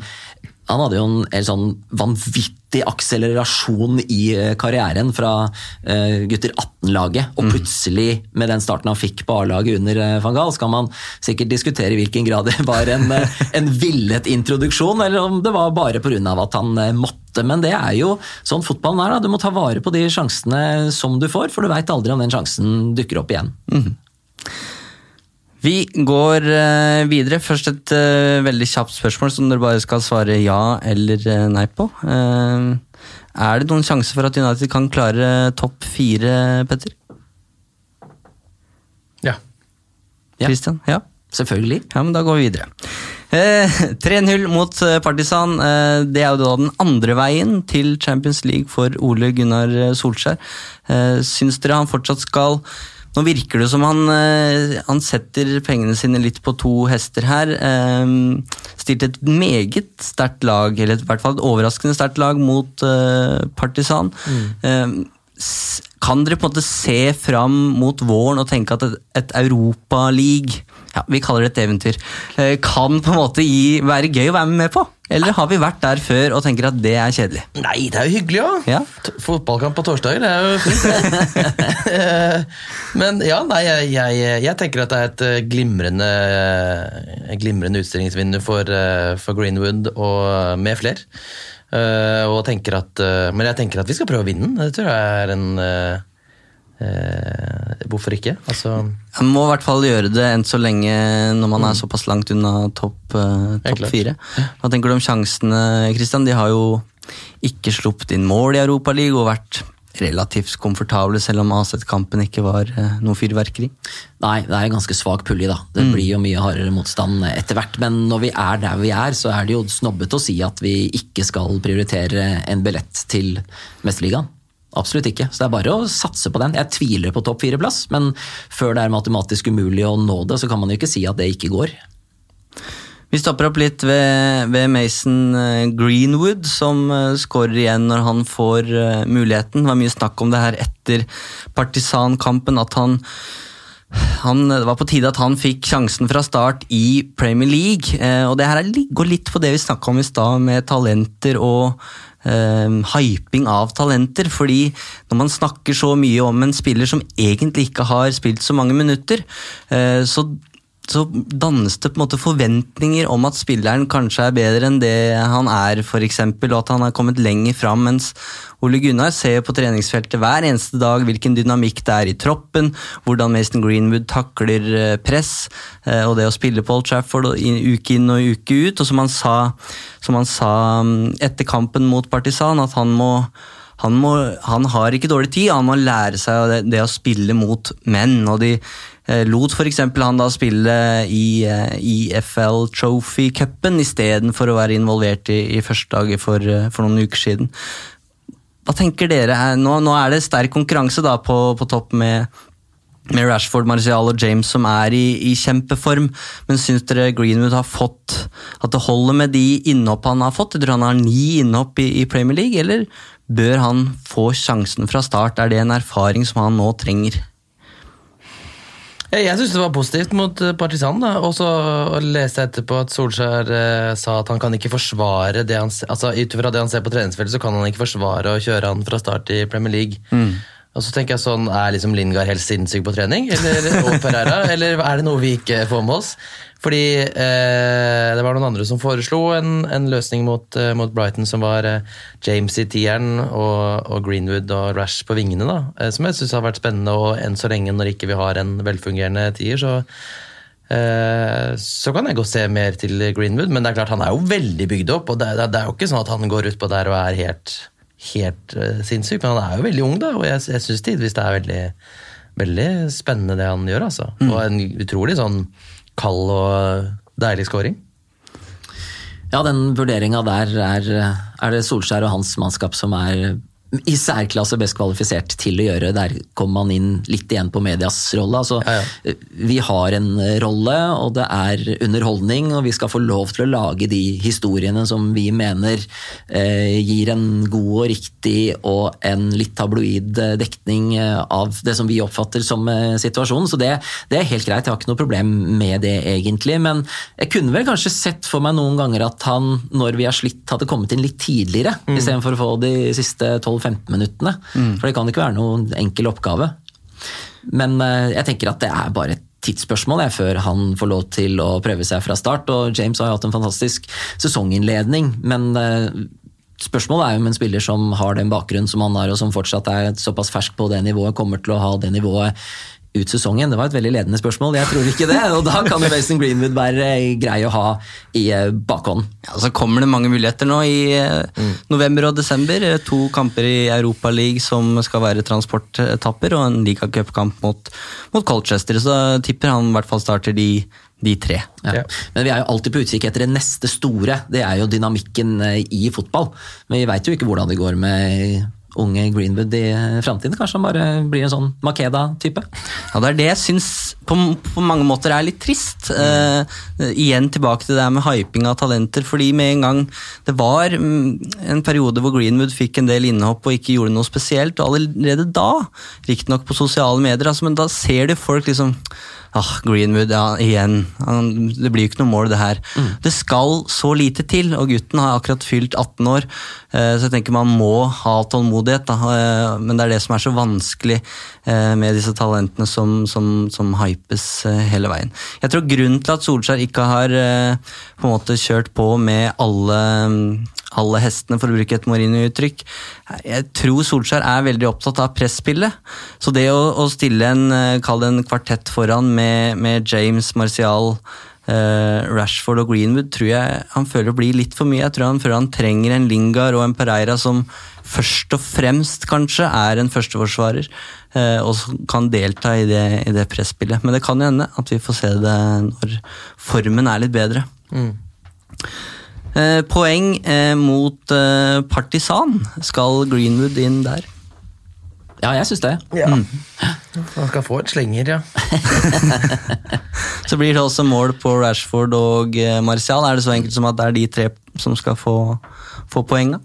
han hadde jo en helt sånn vanvittig akselerasjon i eh, karrieren fra eh, gutter 18-laget, og plutselig, med den starten han fikk på A-laget under eh, van Gaal, skal man sikkert diskutere i hvilken grad det var en, en villet introduksjon, eller om det var bare pga. at han måtte. Men det er jo sånn fotballen er. da, Du må ta vare på de sjansene som du får, for du veit aldri om den sjansen dukker opp igjen. Vi går eh, videre. Først et eh, veldig kjapt spørsmål som dere bare skal svare ja eller eh, nei på. Er det noen sjanse for at United kan klare topp fire, Petter? Ja. Christian? Ja. Selvfølgelig. Ja, men da går vi videre. Eh, 3-0 mot Partisan. Eh, det er jo da den andre veien til Champions League for Ole Gunnar Solskjær. Eh, syns dere han fortsatt skal Nå virker det som han, eh, han setter pengene sine litt på to hester her. Eh, stilte et meget sterkt lag, eller i hvert fall et overraskende sterkt lag, mot eh, Partisan. Eh, s- kan dere på en måte se fram mot våren og tenke at et, et Europaliga ja, vi kaller det et eventyr, eh, kan på en måte gi, være gøy å være med på? Eller har vi vært der før og tenker at det er kjedelig? Nei, det er jo hyggelig òg. Ja. Fotballkamp på torsdager, det er jo fint. Men ja, nei, jeg, jeg, jeg tenker at det er et eh, glimrende, eh, glimrende utstillingsvindu for, for Greenwood og med flere. Eh, og tenker at, eh, men jeg tenker at vi skal prøve å vinne den. Det tror jeg er en eh, eh, Hvorfor ikke? Altså, jeg må i hvert fall gjøre det enn så lenge når man er såpass langt unna topp eh, top fire. Hva tenker du om sjansene, Christian? De har jo ikke sluppet inn mål i Europaligaen og vært relativt komfortable, selv om AZ-kampen ikke var eh, noe fyrverkeri. Nei, det er en ganske svak pulje, da. Det blir jo mye hardere motstand etter hvert. Men når vi er der vi er, så er det jo snobbete å si at vi ikke skal prioritere en billett til Mesterligaen. Absolutt ikke. Så det er bare å satse på den. Jeg tviler på topp fire-plass, men før det er matematisk umulig å nå det, så kan man jo ikke si at det ikke går. Vi stopper opp litt ved, ved Mason eh, Greenwood, som eh, skårer igjen når han får eh, muligheten. Det var mye snakk om det her etter partisankampen, at han han, det var på tide at han fikk sjansen fra start i Premier League. Og det her er, går litt på det vi snakka om i stad, med talenter og eh, hyping av talenter. Fordi når man snakker så mye om en spiller som egentlig ikke har spilt så mange minutter, eh, så så dannes det på en måte forventninger om at spilleren kanskje er bedre enn det han er, eksempel, og at han har kommet lenger fram, mens Ole Gunnar ser på treningsfeltet hver eneste dag hvilken dynamikk det er i troppen, hvordan Mason Greenwood takler eh, press, eh, og det å spille på Old Trafford uke inn og uke ut, og som han sa, som han sa mm, etter kampen mot Partisan, at han må han, må, han har ikke dårlig tid, han må lære seg det, det å spille mot menn. og de lot f.eks. han da spille i EFL IFL Trophy Cupen istedenfor å være involvert i, i førstelaget for, eh, for noen uker siden. Hva tenker dere? Nå, nå er det sterk konkurranse da på, på topp med, med Rashford, Marcial og James som er i, i kjempeform, men syns dere Greenwood har fått at det holder med de innhopp han har fått? Jeg tror han har ni innhopp i, i Premier League, eller bør han få sjansen fra start? Er det en erfaring som han nå trenger? Jeg, syns det var positivt mot eh, Partisan. Og så leste jeg etterpå at Solskjær eh, sa at han kan ikke forsvare det han altså Ut det han ser på treningsfeltet, så kan han ikke forsvare å kjøre han fra start i Premier League. Og så tenker jeg sånn, Er liksom Lingard helt sinnssyk på trening, eller, og Pereira, eller er det noe vi ikke får med oss? Fordi eh, det var noen andre som foreslo en, en løsning mot, eh, mot Brighton, som var eh, James i tieren og, og Greenwood og Rash på vingene. da, eh, Som jeg syns har vært spennende, og enn så lenge når ikke vi har en velfungerende tier, så eh, så kan jeg gå og se mer til Greenwood, men det er klart han er jo veldig bygd opp. og Det, det, det er jo ikke sånn at han går utpå der og er helt, helt eh, sinnssyk, men han er jo veldig ung, da, og jeg, jeg syns tidvis det er veldig, veldig spennende det han gjør. altså. Og en utrolig sånn kald og deilig scoring. Ja, den vurderinga der er, er det Solskjær og hans mannskap som er i særklasse best kvalifisert til å gjøre. Der kommer man inn litt igjen på medias rolle. Altså, Vi har en rolle, og det er underholdning, og vi skal få lov til å lage de historiene som vi mener eh, gir en god og riktig og en litt tabloid eh, dekning eh, av det som vi oppfatter som eh, situasjonen. Så det, det er helt greit, jeg har ikke noe problem med det egentlig. Men jeg kunne vel kanskje sett for meg noen ganger at han, når vi har slitt, hadde kommet inn litt tidligere, Mm. istedenfor å få de siste 12-15 minuttene. Mm. For det kan ikke være noen enkel oppgave. Men eh, jeg tenker at det er bare et tidsspørsmål jeg, før han får lov til å prøve seg fra start. Og James har jo hatt en fantastisk sesonginnledning, men eh, Spørsmålet er jo om en spiller som har den bakgrunnen som han har, og som fortsatt er såpass fersk på det nivået, kommer til å ha det nivået ut sesongen. Det var et veldig ledende spørsmål, jeg tror ikke det. Og da kan jo Mason Greenwood være grei å ha i eh, bakhånd. Ja, så kommer det mange muligheter nå i eh, november og desember. Eh, To kamper i Europa League som skal være transportetapper, og en ligacupkamp mot, mot Colchester. Så tipper han i hvert fall starter de, de tre. Ja. Men vi er jo alltid på utkikk etter det neste store. Det er jo dynamikken i fotball. Men vi veit jo ikke hvordan det går med unge Greenwood i framtiden. Kanskje han bare blir en sånn Makeda-type? Ja, Det er det jeg syns på, på mange måter er litt trist. Eh, igjen tilbake til det med hyping av talenter. fordi med en gang det var mm, en periode hvor Greenwood fikk en del innhopp og ikke gjorde noe spesielt, og allerede da, riktignok på sosiale medier, altså, men da ser du folk liksom Ah, Greenwood, ja, igjen. Han, det blir jo ikke noe mål, det her. Det skal så lite til, og gutten har akkurat fylt 18 år, eh, så jeg tenker man må ha tålmodighet. Da. eh, Men det er det som er så vanskelig eh, med disse talentene som, som, som hypes hele veien. Jeg tror grunnen til at Solskjær ikke har på en måte kjørt på med alle alle hestene, for å bruke et Mourinho-uttrykk. Jeg tror Solskjær er veldig opptatt av presspillet. Så det å, å stille en, en kvartett foran med, med James, Martial, eh, Rashford og Greenwood, tror jeg han føler blir litt for mye. Jeg tror han føler han trenger en Lingard og en Pereira som først og fremst kanskje er en førsteforsvarer, eh, og som kan delta i det, i det presspillet. Men det kan hende at vi får se det når formen er litt bedre. Mm. Eh, poeng eh, mot eh, Partisan. Skal Greenwood inn der? Ja, jeg syns det. Ja. Mm. Han skal få et slenger, ja. Så blir det også mål på Rashford og eh, Martial. Er det så enkelt som at det er de tre som skal få, få poeng? da?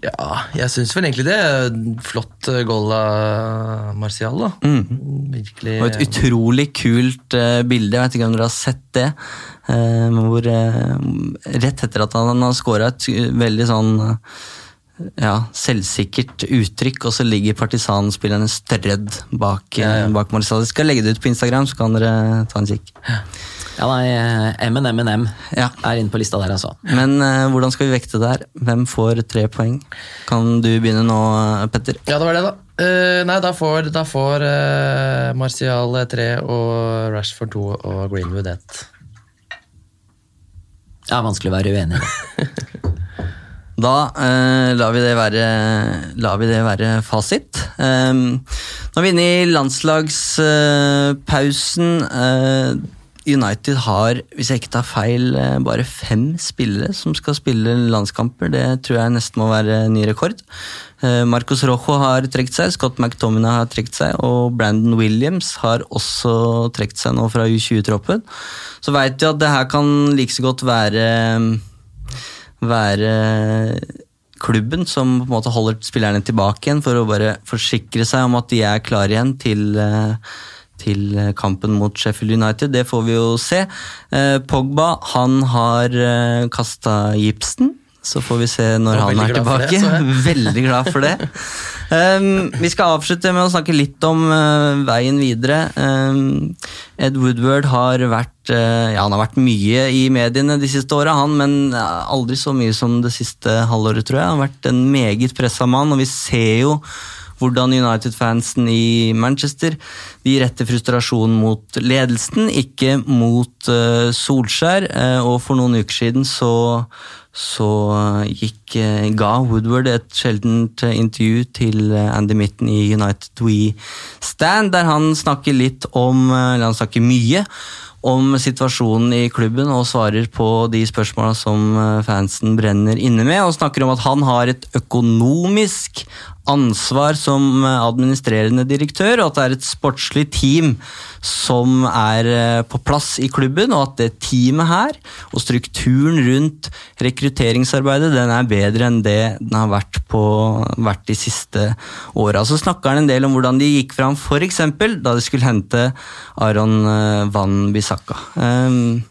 Ja, jeg syns vel egentlig det. Flott eh, goal av Martial, da. Virkelig Og et utrolig kult eh, bilde, jeg vet ikke om dere har sett det. eh, hvor eh, Rett etter at han har scora et eh, veldig sånn eh, ja, selvsikkert uttrykk, og så ligger partisanspillerne strødd bak, eh, bak Marcial. Jeg skal legge det ut på Instagram, så kan dere ta en kikk. Ja, nei, MNMNM Ja. er inne på lista der, altså. Men uh, hvordan skal vi vekte der? Hvem får tre poeng? Kan du begynne nå, Petter? Ja, det var det, da. Uh, nei, da får, da får uh, Martial tre og Rashford to og Greenwood ett. er vanskelig å være uenig i det. Da eh, lar, vi det være, lar vi det være fasit. Eh, nå er vi inne i landslagspausen. Eh, United har, hvis jeg ikke tar feil, eh, bare fem spillere som skal spille landskamper. Det tror jeg nesten må være ny rekord. Eh, Marcos Rojo har trukket seg, Scott McTominay har trukket seg, og Brandon Williams har også trukket seg nå fra U20-troppen. Så veit vi at det her kan like så godt være være klubben som på en måte holder spillerne tilbake igjen for å bare forsikre seg om at de er klare igjen til, eh, til kampen mot Sheffield United. Det får vi jo se. Eh, Pogba han har kasta gipsen. Så får vi se når han er tilbake. Veldig glad for det. Um, vi skal avslutte med å snakke litt om uh, veien videre. Um, Ed Woodward har vært uh, ja, han har vært mye i mediene de siste åra, han, men uh, aldri så mye som det siste halvåret, tror jeg. Han har vært en meget pressa mann, og vi ser jo hvordan United-fansen i Manchester de retter frustrasjon mot ledelsen, ikke mot uh, Solskjær. Uh, og for noen uker siden så, så uh, gikk, ga Woodward et sjeldent intervju til Andy Mitten i United We Stand, der han snakker litt om Eller han snakker mye om situasjonen i klubben og svarer på de spørsmåla som eh, fansen brenner inne med, og snakker om at han har et økonomisk ansvar som eh, administrerende direktør, og at det er et sportslig team som er eh, på plass i klubben, og at det teamet her og strukturen rundt rekrutteringsarbeidet den er bedre enn det den har vært, på, vært de siste åra. Så snakker han en del om hvordan de gikk fram f.eks. da de skulle hente Aron eh, Van Bissaka. Um,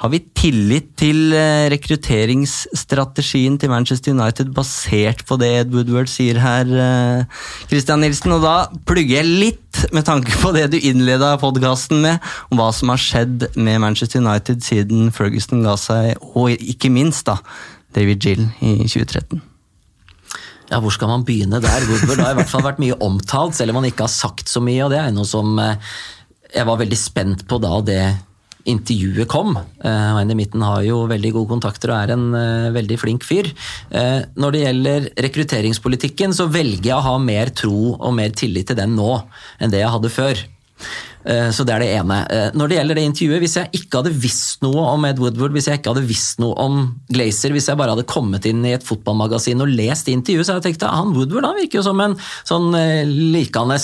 har vi tillit til eh, rekrutteringsstrategien til Manchester United basert på det Ed Woodward sier her, eh, Christian Nilsen? Og da plugger jeg litt med tanke på det du innleda podkasten med, om hva som har skjedd med Manchester United siden Ferguson ga seg, og ikke minst da, David Gill i 2013. Ja, Hvor skal man begynne der? Woodward har i hvert fall vært mye omtalt, selv om han ikke har sagt så mye. og det er noe som eh, jeg var veldig spent på da det intervjuet kom. Og Heine Mitten har jo veldig gode kontakter og er en uh, veldig flink fyr. Uh, når det gjelder rekrutteringspolitikken, så velger jeg å ha mer tro og mer tillit til den nå enn det jeg hadde før. Eh, så det er det ene. Eh, når det gjelder det intervjuet, hvis jeg ikke hadde visst noe om Ed Woodward, hvis jeg ikke hadde visst noe om Glazer, hvis jeg bare hadde kommet inn i et fotballmagasin og lest intervjuet, så hadde jeg tenkt at han Woodward han virker jo som en sånn eh, likende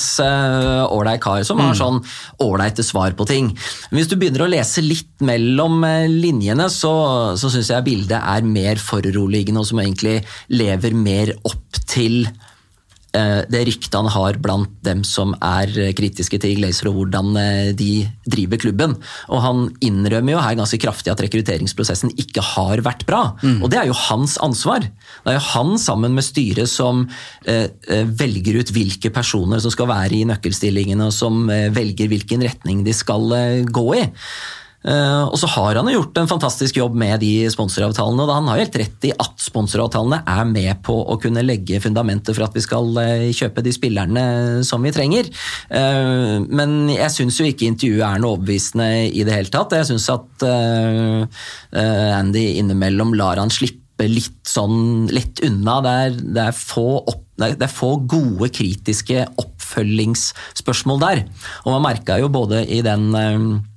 ålreit kar som har mm. sånn ålreite svar på ting. Men hvis du begynner å lese litt mellom linjene, så, så syns jeg bildet er mer foruroligende, og som egentlig lever mer opp til det ryktet han har blant dem som er kritiske til Glazer og hvordan eh, de driver klubben. Og han innrømmer jo her ganske kraftig at rekrutteringsprosessen ikke har vært bra. Mm. Og det er jo hans ansvar. Det er jo han sammen med styret som eh, velger ut hvilke personer som skal være i nøkkelstillingene, og som velger hvilken retning de skal gå i. Eh, og så har han jo gjort en fantastisk jobb med de sponsoravtalene. og Han har helt rett i at sponsoravtalene er med på å kunne legge fundamentet for at vi skal eh, kjøpe de spillerne som vi trenger. Eh, men jeg syns jo ikke intervjuet er noe overbevisende i det hele tatt. Jeg syns at Andy innimellom lar han slippe litt sånn lett unna. Det er, det er, få, opp, det er få gode kritiske oppfølgingsspørsmål der. Og man merka jo både i den Eh,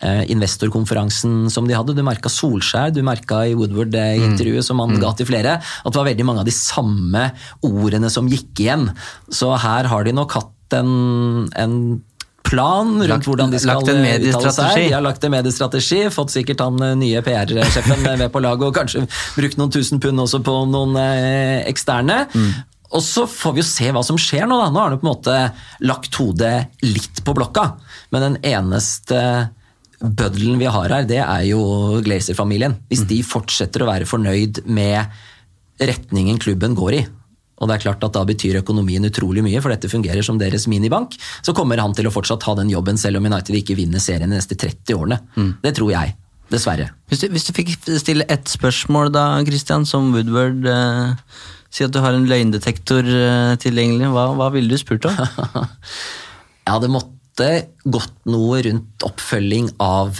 investorkonferansen som de hadde. Du merka Solskjær, du merka i Woodward-intervjuet som han mm. ga til flere, at det var veldig mange av de samme ordene som gikk igjen. Så her har de nok hatt en, en plan rundt lagt, hvordan de skal uttale seg. De har lagt en mediestrategi, fått sikkert han eh, nye PR-sjefen med på laget og kanskje brukt noen tusen pund også på noen eh, eksterne. Mm. Og så får vi jo se hva som skjer nå. da. Nå har han på en måte lagt hodet litt på blokka. Men den eneste bøddelen vi har her, det er jo Glazer-familien. Hvis de fortsetter å være fornøyd med retningen klubben går i, og det er klart at da betyr økonomien utrolig mye, for dette fungerer som deres minibank, så kommer han til å fortsatt ha den jobben, selv om United ikke vinner serien de neste 30 årene. Mm. Det tror jeg. Dessverre. Hvis du, hvis du, fikk stille ett spørsmål da, Christian, som Woodward eh, Si at du har en løgndetektor eh, tilgjengelig. Hva, hva ville du spurt om? ja, det måttet måte gått noe rundt oppfølging av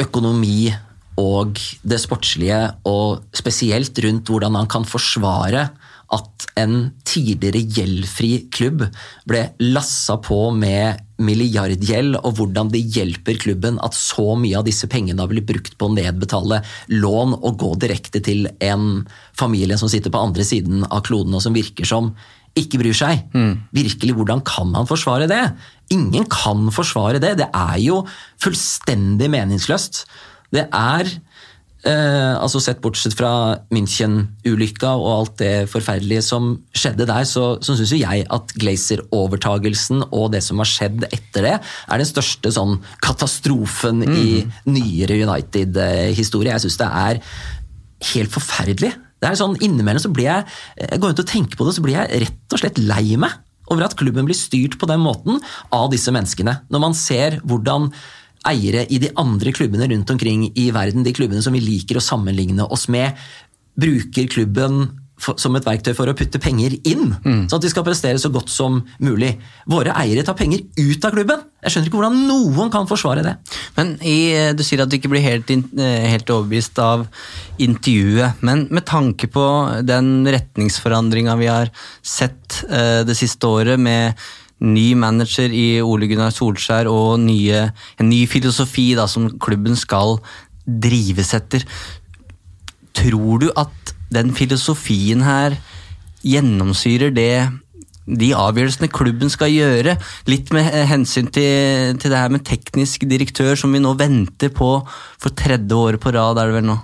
økonomi og det sportslige, og spesielt rundt hvordan han kan forsvare at en tidligere gjeldfri klubb ble lassa på med milliardgjeld, og hvordan det hjelper klubben at så mye av disse pengene har blitt brukt på å nedbetale lån og gå direkte til en familie som sitter på andre siden av kloden, og som virker som ikke bryr seg. Mm. Virkelig, hvordan kan han forsvare det? Ingen kan forsvare det. Det er jo fullstendig meningsløst. Det er eh, altså Sett bortsett fra München-ulykka og alt det forferdelige som skjedde der, så, så syns jeg at Glazer-overtagelsen og det som har skjedd etter det, er den største sånn katastrofen mm. i nyere United-historie. Jeg syns det er helt forferdelig. Det er sånn, Innimellom så blir jeg, jeg går ut og tenker på det, så blir jeg rett og slett lei meg over at klubben blir styrt på den måten av disse menneskene. Når man ser hvordan eiere i de andre klubbene rundt omkring i verden, de klubbene som vi liker å sammenligne oss med, bruker klubben for, som et verktøy for å putte penger inn, mm. sånn at de skal prestere så godt som mulig. Våre eiere tar penger ut av klubben! Jeg skjønner ikke hvordan noen kan forsvare det. Men i, Du sier at du ikke blir helt, eh, helt overbevist av intervjuet, men med tanke på den retningsforandringa vi har sett uh, det siste året, med ny manager i Ole Gunnar Solskjær og nye, en ny filosofi da, som klubben skal drives etter. Tror du at den filosofien her gjennomsyrer det de avgjørelsene klubben skal gjøre, litt med hensyn til, til det her med teknisk direktør, som vi nå venter på for tredje året på rad, er det vel nå?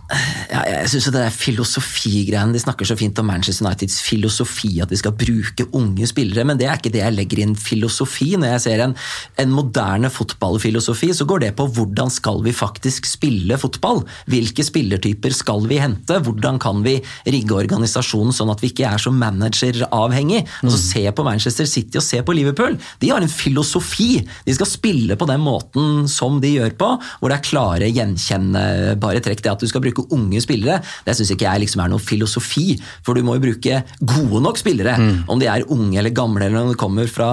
Ja, jeg synes det er filosofigreiene, De snakker så fint om Manchester Uniteds filosofi, at de skal bruke unge spillere, men det er ikke det jeg legger inn filosofi. Når jeg ser en, en moderne fotballfilosofi, så går det på hvordan skal vi faktisk spille fotball? Hvilke spillertyper skal vi hente? Hvordan kan vi rigge organisasjonen sånn at vi ikke er så manageravhengig? Altså, se på Manchester City og se på Liverpool. De har en filosofi. De skal spille på den måten som de gjør på, hvor det er klare, gjenkjennbare trekk. Det at du skal bruke unge spillere, det syns ikke jeg liksom er noen filosofi. For du må jo bruke gode nok spillere. Mm. Om de er unge eller gamle, eller om de kommer fra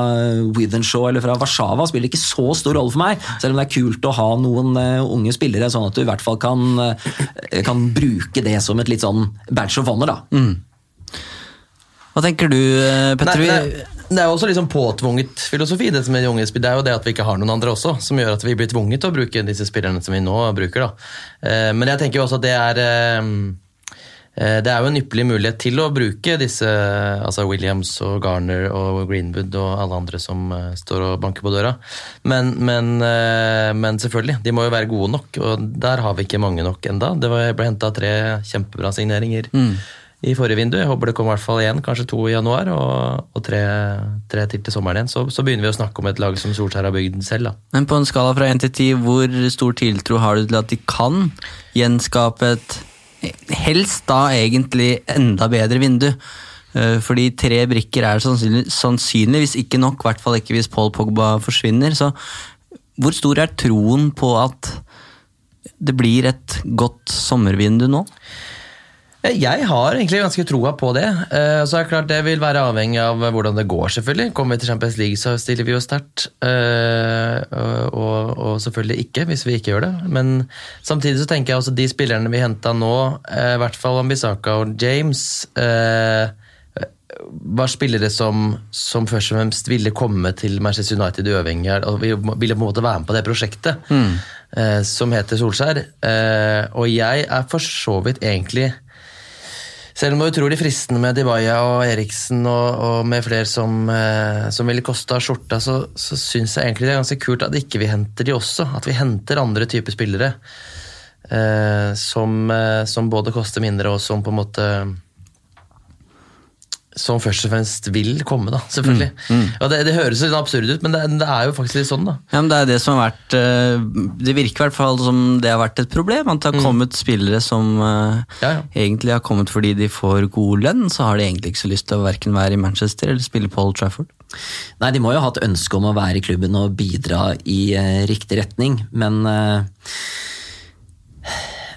Withenshaw eller fra Warszawa, spiller ikke så stor rolle for meg. Selv om det er kult å ha noen uh, unge spillere, sånn at du i hvert fall kan, uh, kan bruke det som et litt sånn badge of honor. da. Mm. Hva tenker du, Petter? Nei, nei, det er jo også liksom påtvunget filosofi. Det som er de unge Det er jo det at vi ikke har noen andre også, som gjør at vi blir tvunget til å bruke disse spillerne som vi nå bruker. da. Eh, men jeg tenker jo også at det er eh, det er jo en ypperlig mulighet til å bruke disse altså Williams og Garner og Greenwood og alle andre som står og banker på døra. Men, men, men selvfølgelig, de må jo være gode nok, og der har vi ikke mange nok enda. Det ble henta tre kjempebra signeringer. Mm i forrige vindu. Jeg håper det kommer i hvert fall én, kanskje to i januar, og, og tre, tre, til til sommeren igjen. Så, så, begynner vi å snakke om et lag som Solskjær har bygd selv. Da. Men på en skala fra 1 til 10, hvor stor tiltro har du til at de kan gjenskape et helst da egentlig enda bedre vindu? Eh, fordi tre brikker er sannsynlig, sannsynlig hvis ikke nok, i hvert fall ikke hvis Paul Pogba forsvinner. Så hvor stor er troen på at det blir et godt sommervindu nå? Jeg har egentlig ganske troa på det. Eh, så er det klart Det vil være avhengig av hvordan det går, selvfølgelig. Kommer vi til Champions League, så stiller vi jo sterkt. Eh, og, og, selvfølgelig ikke, hvis vi ikke gjør det. Men samtidig så tenker jeg også de spillerne vi henta nå, eh, i hvert fall Ambisaka og James, var spillere som, som, først og fremst ville komme til Manchester United uavhengig av og ville på en måte være med på det prosjektet mm. som heter Solskjær. og jeg er for så vidt egentlig selv om det var utrolig fristende med Dibaya og Eriksen og, og med flere som, eh, som ville kosta skjorta, så, så syns jeg egentlig det er ganske kult at ikke vi henter de også. At vi henter andre typer spillere. Eh, som, eh, som, både koster mindre, og som på en måte som først og fremst vil komme, da, selvfølgelig. Mm, mm. Og det, det, høres litt absurd ut, men det, det, er jo faktisk litt sånn. da. Ja, men Det er det som har vært eh, Det virker i hvert fall som det har vært et problem. At det har mm. kommet spillere som uh, ja, ja. egentlig har kommet fordi de får god lønn. Så har de egentlig ikke så lyst til å verken være i Manchester eller spille på Old Trafford. Nei, de må jo ha et ønske om å være i klubben og bidra i uh, riktig retning, men uh,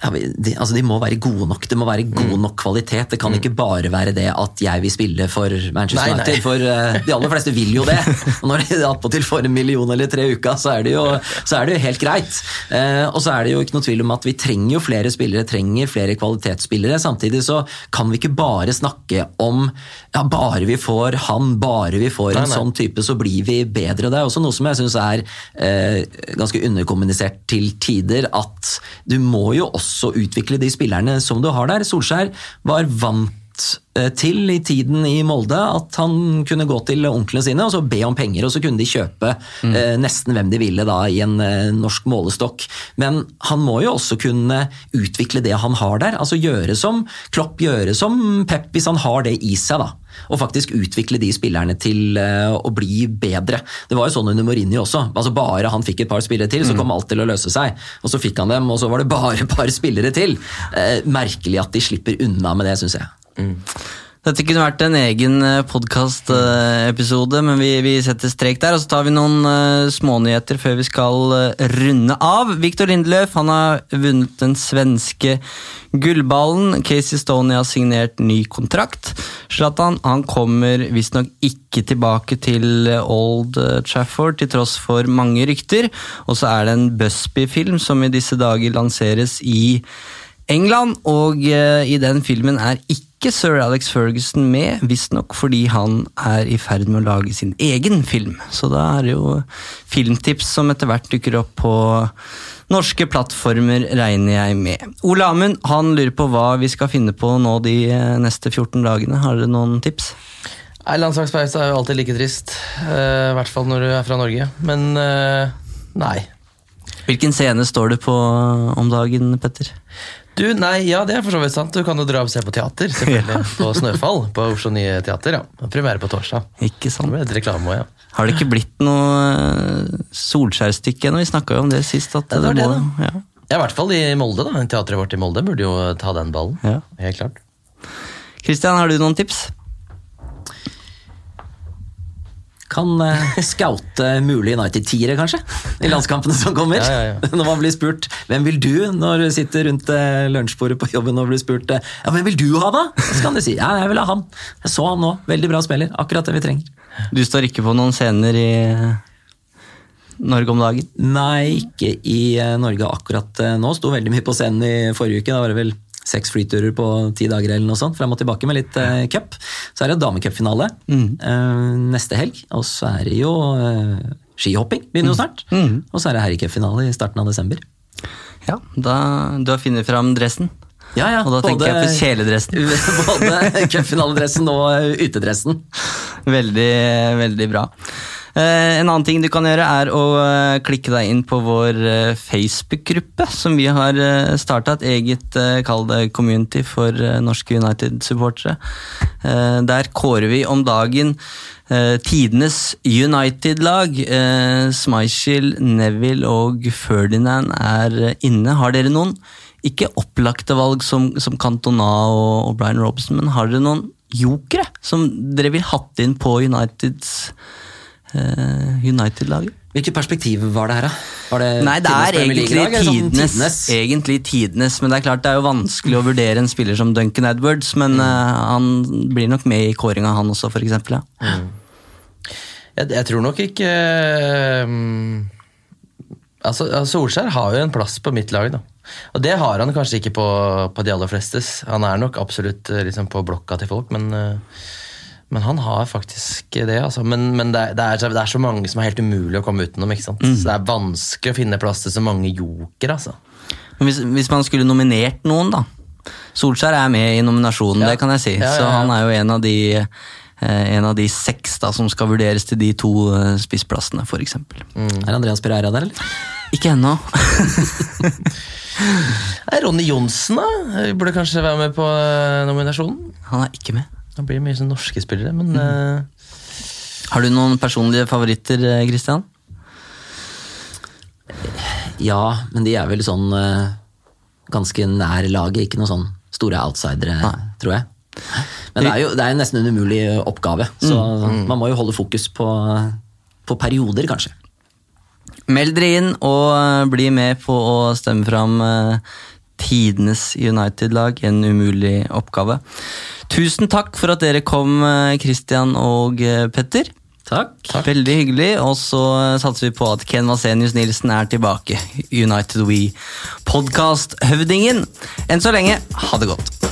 ja, de, altså de må være gode nok. Det må være god mm. nok kvalitet. Det kan mm. ikke bare være det at jeg vil spille for Manchester nei, United. Nei. For uh, de aller fleste vil jo det. Og når de attpåtil får en million eller tre i uka, så er det jo, er det jo helt greit. Uh, og så er det jo ikke noe tvil om at vi trenger jo flere spillere, trenger flere kvalitetsspillere. Samtidig så kan vi ikke bare snakke om ja, bare vi får han, bare vi får en nei, sånn type, så blir vi bedre. Det er også noe som jeg syns er uh, ganske underkommunisert til tider, at du må jo også også utvikle de spillerne som du har der. Solskjær var vant eh, til i tiden i Molde at han kunne gå til onklene sine og så be om penger, og så kunne de kjøpe mm. eh, nesten hvem de ville da i en eh, norsk målestokk. Men han må jo også kunne utvikle det han har der. altså Gjøre som Klopp, gjøre som Pep, hvis han har det i seg. da og faktisk utvikle de spillerne til uh, å bli bedre. Det var jo sånn under Mourinho også. altså Bare han fikk et par spillere til, så mm. kom alt til å løse seg. Og så fikk han dem, og så var det bare et par spillere til. Uh, merkelig at de slipper unna med det, syns jeg. Mm. Dette kunne vært en egen eh, podkastepisode, men vi, vi, setter strek der. Og så tar vi noen uh, smånyheter før vi skal uh, runde av. Viktor Lindløf, han har vunnet den svenske gullballen. Casey Stoney har signert ny kontrakt. Zlatan han kommer visstnok ikke tilbake til Old Trafford, til tross for mange rykter. Og så er det en Busby-film som i disse dager lanseres i England, og uh, i den filmen er ikke ikke sir Alex Ferguson med, visstnok fordi han er i ferd med å lage sin egen film. Så da er det jo filmtips som etter hvert dukker opp på norske plattformer, regner jeg med. Ole Amund han lurer på hva vi skal finne på nå de eh, neste 14 dagene. Har dere noen tips? Nei, Landslagspause er jo alltid like trist. Uh, I hvert fall når du er fra Norge. Men uh, nei. Hvilken scene står det på om dagen, Petter? Du, nei, ja, det er for så vidt sant. Du kan jo dra og se på teater, selvfølgelig. På Snøfall på Oslo Nye Teater. ja. Premiere på torsdag. Ikke sant? Det et reklame ja. Har det ikke blitt noe eh, Solskjærstykke ennå? Vi snakka jo om det sist. At Ja, det var det, da. Ja. Ja, I hvert fall i Molde. da. Teatret vårt i Molde burde jo ta den ballen. Ja. Helt klart. Kristian, har du noen tips? Kan uh, scoute mulige United-tiere, kanskje? I landskampene som kommer. Ja, ja, ja. Når man blir spurt 'Hvem vil du?' når du sitter rundt uh, lunsjbordet på jobben og blir spurt eh, 'Ja, hvem vil du ha, da?' Så kan du si 'Ja, jeg vil ha han'. Jeg så han nå. Veldig bra spiller. Akkurat det vi trenger. Du står ikke på noen scener i Norge om dagen? Nei, ikke i Norge akkurat nå. Sto veldig mye på scenen i forrige uke. Da var det vel seks flyturer på ti dager eller noe sånt, frem og tilbake med litt eh, cup. Så er det damecupfinale eh, neste helg, og så er det jo eh, skihopping. Begynner jo snart. Og så er det herrecupfinale i starten av desember. Ja, da, Du har funnet fram dressen? Ja, ja, Og da tenker jeg på kjeledressen. Både cupfinaledressen og utedressen. Veldig, veldig bra. Eh, en annen ting du kan gjøre, er å eh, klikke deg inn på vår eh, Facebook-gruppe, som vi har starta. Et eget kall det community for norske United-supportere. Der kårer vi om dagen tidenes United-lag. Smichel, Neville og Ferdinand er inne. Har dere noen? Ikke opplagte valg som, som Cantona og, Brian Robson, men har dere noen jokere som dere vil hatt inn på Uniteds eh, United-laget? Hvilket perspektiv var det her, da? Var det Nei, det er egentlig sånn tidenes, egentlig tidenes, men det er klart det er jo vanskelig å vurdere en spiller som Duncan Edwards, men eh, han blir nok med i kåringa, han også, for eksempel. Mm. Jeg, jeg tror nok ikke uh, altså, Solskjær har jo en plass på mitt lag, da. Og det har han kanskje ikke på, på de aller flestes. Han er nok absolutt eh, liksom, på blokka til folk, men, eh, men han har faktisk det. Altså. Men, men det, det, er, så- det er så mange som er helt umulig å komme utenom. ikke sant? Så det er vanskelig å finne plass til så mange joker, altså. Men hvis, hvis man skulle nominert noen, da. Solskjær er med i nominasjonen, Ja. det kan jeg si. Ja, ja, Så han er jo en av de eh, en av de seks da, som skal vurderes til de to eh, spissplassene, f.eks. Er Andreas Pereira der, eller? Ikke ennå. Ronny Johnsen da, burde kanskje være med på eh, nominasjonen. Han er ikke med. Det blir mye sånn norske spillere, men eh, Har du noen personlige favoritter, eh, Christian? Ja, men de er vel sånn uh, ganske nær laget, ikke noen sånn store outsidere, tror jeg. Men det er jo det er nesten en umulig oppgave, så man må jo holde fokus på, på perioder, kanskje. Meld dere inn og bli med på å stemme fram tidenes United-lag. En umulig oppgave. Tusen takk for at dere kom, eh, Christian og eh, Petter. Takk. Veldig hyggelig. Og så eh, satser vi på at Ken Vasenius Nilsen er tilbake. United We Podcast-høvdingen. Enn så lenge, ha det godt.